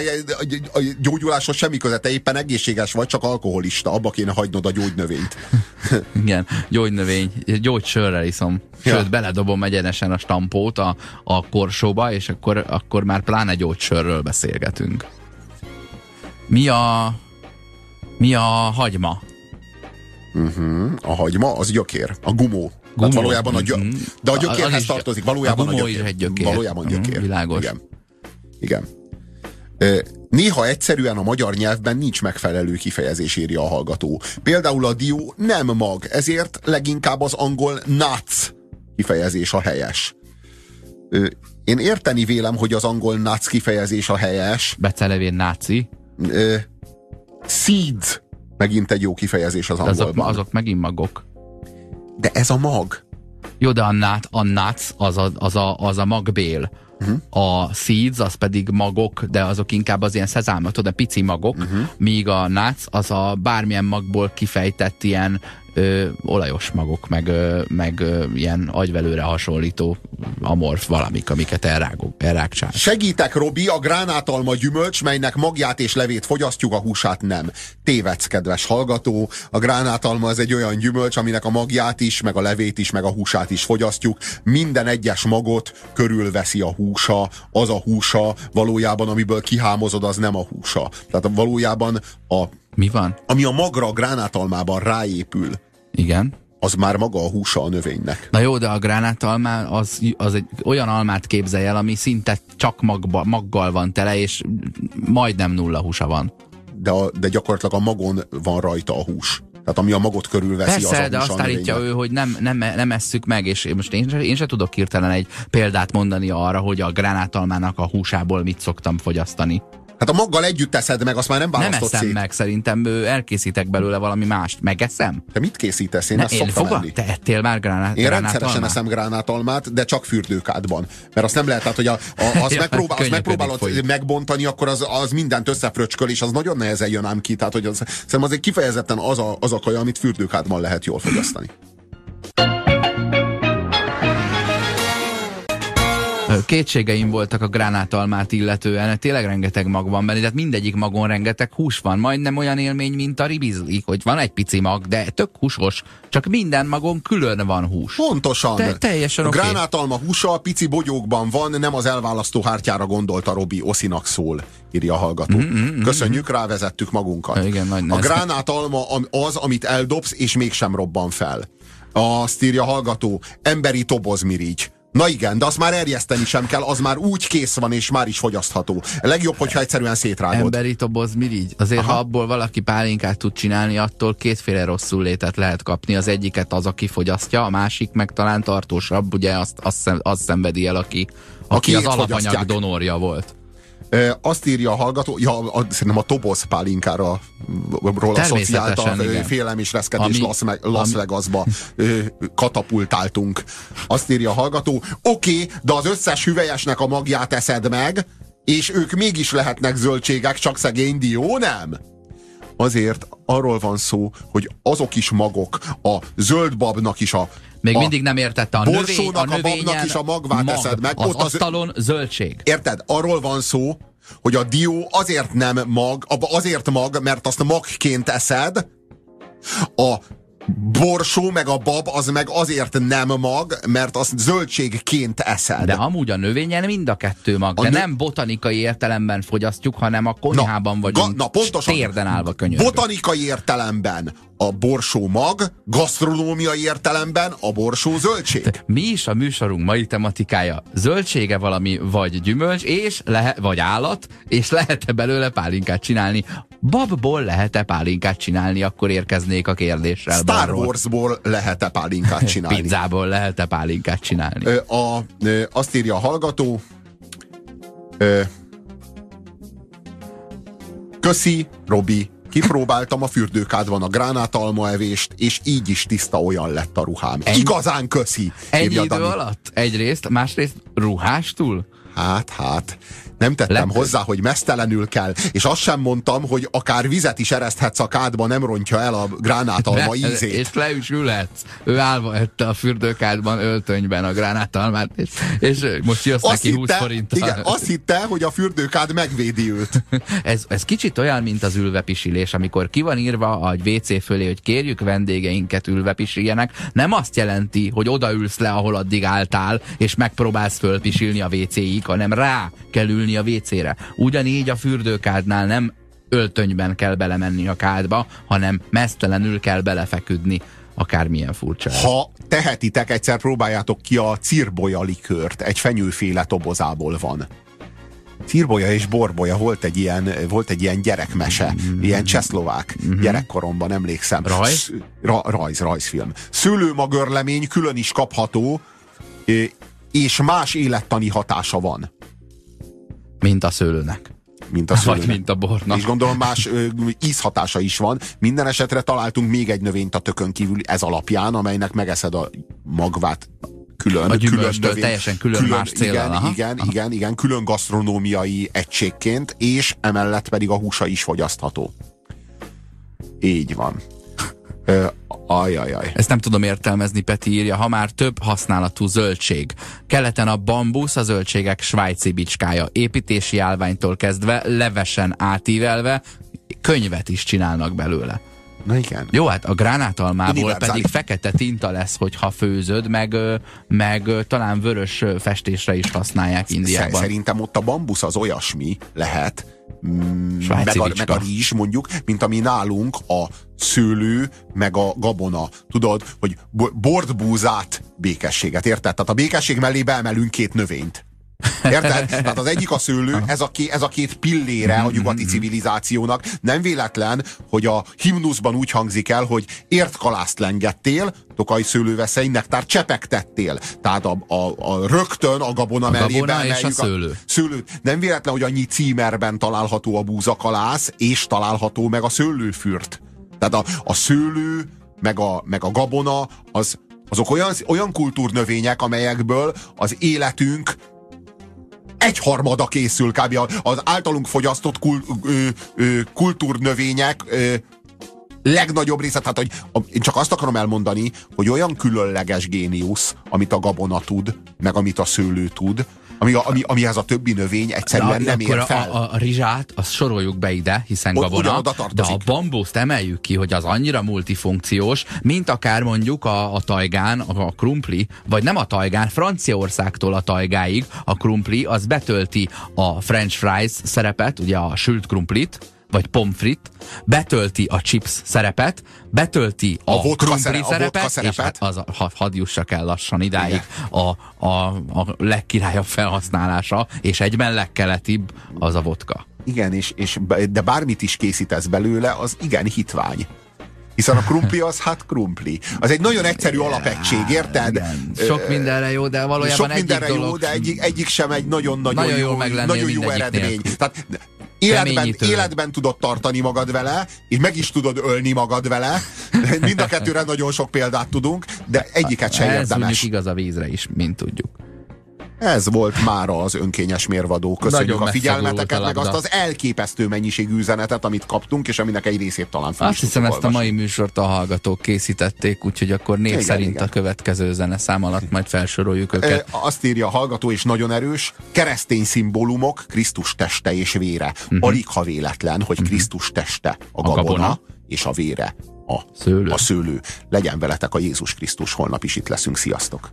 a gyógyuláshoz semmi köze, te éppen egészséges vagy, csak alkoholista, abba kéne hagynod a gyógynövényt. Igen, gyógynövény, gyógysörrel iszom. Sőt, Ja. beledobom egyenesen a stampót a, a korsóba, és akkor, akkor már pláne gyógysörről beszélgetünk. Mi a... Mi a hagyma? Uh-huh. A hagyma, az gyökér, a gumó. gumó. Gumó. valójában a gyö... Mhm. De a gyökérhez tartozik, valójában a a, gumó gyökér. is egy gyökér. Valójában Mhm, gyökér. világos. Igen. Igen. Néha egyszerűen a magyar nyelvben nincs megfelelő kifejezés, írja a hallgató. Például a dió nem mag, ezért leginkább az angol nuts kifejezés a helyes. Én érteni vélem, hogy az angol nuts kifejezés a helyes. Becelevén náci, Ö, Seeds megint egy jó kifejezés az de azok, angolban. azok megint magok. De ez a mag. Jó, de a, nát, a nuts az a, az a, az a magbél. Uh-huh. A seeds az pedig magok, de azok inkább az ilyen szezámat, de pici magok, uh-huh. míg a nuts az a bármilyen magból kifejtett ilyen ö, olajos magok, meg, ö, meg ö, ilyen agyvelőre hasonlító amorf valamik, amiket elrágok, elrágcsál. Segítek, Robi, a gránátalma gyümölcs, melynek magját és levét fogyasztjuk, a húsát nem. Tévedsz, kedves hallgató. A gránátalma az egy olyan gyümölcs, aminek a magját is, meg a levét is, meg a húsát is fogyasztjuk. Minden egyes magot körülveszi a húsa. Az a húsa valójában, amiből kihámozod, az nem a húsa. Tehát valójában, a, Mi van? ami a magra a gránátalmában ráépül, Igen. az már maga a húsa a növénynek. Na jó, de a gránátalmá az, az egy olyan almát képzelj el, ami szinte csak magba, maggal van tele, és majdnem nulla húsa van. De, a, de gyakorlatilag a magon van rajta a hús. Tehát ami a magot körülveszi, az Persze, a de azt állítja ő, hogy nem, nem, nem esszük meg, és én most én én se tudok hirtelen egy példát mondani arra, hogy a gránátalmának a húsából mit szoktam fogyasztani. Hát a maggal együtt teszed meg, azt már nem Nem választott eszem szét. meg, szerintem elkészítek belőle valami mást. Megeszem? Te mit készítesz? Én Ne, ezt én fogad? enni. Te ettél már gránát, Én rendszeresen gránátalmát? eszem gránátalmát, de csak fürdőkádban. Mert azt nem lehet, tehát, hogy a, a, azt, Ja, megpróbál, azt megpróbálod folyik. megbontani, akkor az, az mindent összefröcsköl, és az nagyon nehezen jön ám ki. Tehát, hogy az, szerintem az egy kifejezetten az a, az a kaja, amit fürdőkádban lehet jól fogyasztani. Kétségeim voltak a gránátalmát illetően, tényleg rengeteg mag van benne, tehát mindegyik magon rengeteg hús van, majdnem olyan élmény, mint a ribizli, hogy van egy pici mag, de tök húsos, csak minden magon külön van hús. Pontosan. Te- teljesen a oké. gránátalma húsa a pici bogyókban van, nem az elválasztó hártyára gondolta Robi, Oszinak szól, írja a hallgató. Mm-hmm, Köszönjük, rávezettük magunkat. Igen, nagy a gránátalma az, amit eldobsz, és mégsem robban fel. Azt írja a hallgató, emberi tobozmirigy. Na igen, de azt már erjeszteni sem kell, az már úgy kész van, és már is fogyasztható. Legjobb, hogyha egyszerűen szétrágod. Emberi toboz mirigy? Azért, Aha. ha abból valaki pálinkát tud csinálni, attól kétféle rosszul létet lehet kapni. Az egyiket az, aki fogyasztja, a másik meg talán tartósabb, ugye azt, azt, azt szenvedi el, aki, aki az Akiét alapanyag fogyasztják. donorja volt. Azt írja a hallgató, ja, a, szerintem a toboz pálinkára ról asszociálta, félelem és reszkedés Ami- Las, Las ami- Vegasba katapultáltunk. Azt írja a hallgató, oké, okay, de az összes hüvelyesnek a magját eszed meg, és ők mégis lehetnek zöldségek, csak szegény dió nem? Azért arról van szó, hogy azok is magok, a zöldbabnak is a Még a, mindig nem értette a növény, a borsónak, a növényen is a magvát mag, eszed meg, Az ott az- asztalon zöldség. Érted? Arról van szó, hogy a dió azért nem mag, azért mag, mert azt magként eszed, a borsó meg a bab az meg azért nem mag, mert azt zöldségként eszed. De amúgy a növényen mind a kettő mag, A de nö- nem botanikai értelemben fogyasztjuk, hanem a konyhában Na, vagyunk, na, pontosan. térden állva könyörgünk. Botanikai értelemben a borsó mag, gasztronómiai értelemben a borsó zöldség. Mi is a műsorunk mai tematikája? Zöldsége valami, vagy gyümölcs, és lehet, vagy állat, és lehet-e belőle pálinkát csinálni? Babból lehet-e pálinkát csinálni? Akkor érkeznék a kérdéssel. Star. Warsból lehet-e pálinkát csinálni? Pizzából lehet-e pálinkát csinálni? Ö, a, ö, azt írja a hallgató, ö, Köszi, Robi, kipróbáltam a fürdőkádban a gránátalma evést, és így is tiszta olyan lett a ruhám. Ennyi- Igazán köszi! Ennyi írja idő Dani. alatt? Egyrészt, másrészt ruhástól? Hát, hát. Nem tettem Lep- hozzá, hogy mesztelenül kell, és azt sem mondtam, hogy akár vizet is ereszthetsz a kádba, nem rontja el a gránátalma Ne- ízét. És le is ülhetsz. Ő állva ette a fürdőkádban, öltönyben a gránátalmát, és, és most jössz Azt neki 20 hitte, forinttal. igen, azt hitte, hogy a fürdőkád megvédi őt. Ez, ez kicsit olyan, mint az ülvepisilés, amikor ki van írva a WC fölé, hogy kérjük vendégeinket ülvepisiljenek, nem azt jelenti, hogy odaülsz le, ahol addig álltál, és megpróbálsz fölpisilni a WC-ig, hanem rá kell ülni a WC-re. Ugyanígy a fürdőkádnál nem öltönyben kell belemenni a kádba, hanem mesztelenül kell belefeküdni. Akármilyen furcsa. Ha tehetitek, egyszer próbáljátok ki a cirbolya likőrt, egy fenyőféle tobozából van. Cirbolya és borbolya volt egy ilyen, volt egy ilyen gyerekmese, ilyen csehszlovák gyerekkoromban emlékszem. Rajz? Ra, rajz, rajzfilm. Szőlőmagörlemény külön is kapható, és más élettani hatása van, Mint a szőlőnek. mint a Vagy szőlőnek. mint a bornak. És gondolom más ö, ízhatása is van. Minden esetre találtunk még egy növényt a tökön kívül ez alapján, amelynek megeszed a magvát külön. A külön növény- teljesen külön más céllal, Igen, aha. igen, igen, igen, külön gasztronómiai egységként, és emellett pedig a húsa is fogyasztható. Így van. Ö, ajajaj. Ezt nem tudom értelmezni, Peti írja, ha már több használatú zöldség. Keleten a bambusz a zöldségek svájci bicskája. Építési állványtól kezdve, levesen átívelve, könyvet is csinálnak belőle. Na igen. Jó, hát a gránátalmából pedig fekete tinta lesz, hogyha főzöd, meg, meg talán vörös festésre is használják Indiában. Szerintem ott a bambusz az olyasmi lehet, mm, Svájci meg a, meg a rizs mondjuk, mint ami nálunk a szőlő, meg a gabona. Tudod, hogy bo- bordbúzát, békességet, érted? Tehát a békesség mellé beemelünk két növényt. Érted? Tehát az egyik a szőlő, ez a, ké, ez a két pillére a nyugati civilizációnak. Nem véletlen, hogy a himnuszban úgy hangzik el, hogy ért kalászt lengettél, tokaj szőlőveszely, nektár csepegtettél. Tehát a, a, a rögtön a gabona A mellé gabona és a szőlő. szőlő. Nem véletlen, hogy annyi címerben található a búzakalász, és található meg a szőlőfürt. Tehát a, a szőlő, meg a, meg a gabona, az, azok olyan, olyan kultúrnövények, amelyekből az életünk egyharmada készül kb. az általunk fogyasztott kul, ö, ö, kultúrnövények ö, legnagyobb része, tehát hogy én csak azt akarom elmondani, hogy olyan különleges géniusz, amit a gabona tud, meg amit a szőlő tud, ami, ami, amihez a többi növény egyszerűen nem ér fel. a, a, a rizsát, azt soroljuk be ide, hiszen O- gabona, de a bambuszt emeljük ki, hogy az annyira multifunkciós, mint akár mondjuk a, a tajgán, a, a krumpli, vagy nem a tajgán, Franciaországtól a tajgáig a krumpli, az betölti a french fries szerepet, ugye a sült krumplit, vagy pomfrit, betölti a chips szerepet, betölti a, A vodka krumpli szere- a vodka szerepet, és szerepet. hát az, a- ha, hadd jussak el lassan idáig, a, a, a legkirályabb felhasználása, és egyben legkeletibb az a vodka. Igen, és, és, de bármit is készítesz belőle, az igen hitvány. Hiszen a krumpli az hát krumpli. Az egy nagyon egyszerű alapegység, érted? Igen, sok mindenre jó, de valójában Sok egyik mindenre dolog... jó, de egyik, egyik sem egy nagyon-nagyon Nagyon jó, lennél nagyon jó eredmény. Tehát életben, életben tudod tartani magad vele, és meg is tudod ölni magad vele. Mind a kettőre nagyon sok példát tudunk, de egyiket sem Ez érdemes. mondjuk igaz a vízre is, mint tudjuk. Ez volt mára az önkényes mérvadó. Köszönjük Nagyon a figyelmeteket, a meg azt az elképesztő mennyiségű üzenetet, amit kaptunk, és aminek egy részét talán fel Azt is hiszem, ezt a mai műsort a hallgatók készítették, úgyhogy akkor név Igen, szerint igen. a következő zeneszám alatt majd felsoroljuk őket. Ö, Azt írja a hallgató, és nagyon erős, keresztény szimbólumok, Krisztus teste és vére. Alig ha véletlen, hogy Krisztus teste a gabona, gabona. és a vére a Szőlő. a szőlő. Legyen veletek a Jézus Krisztus, holnap is itt leszünk. Sziasztok!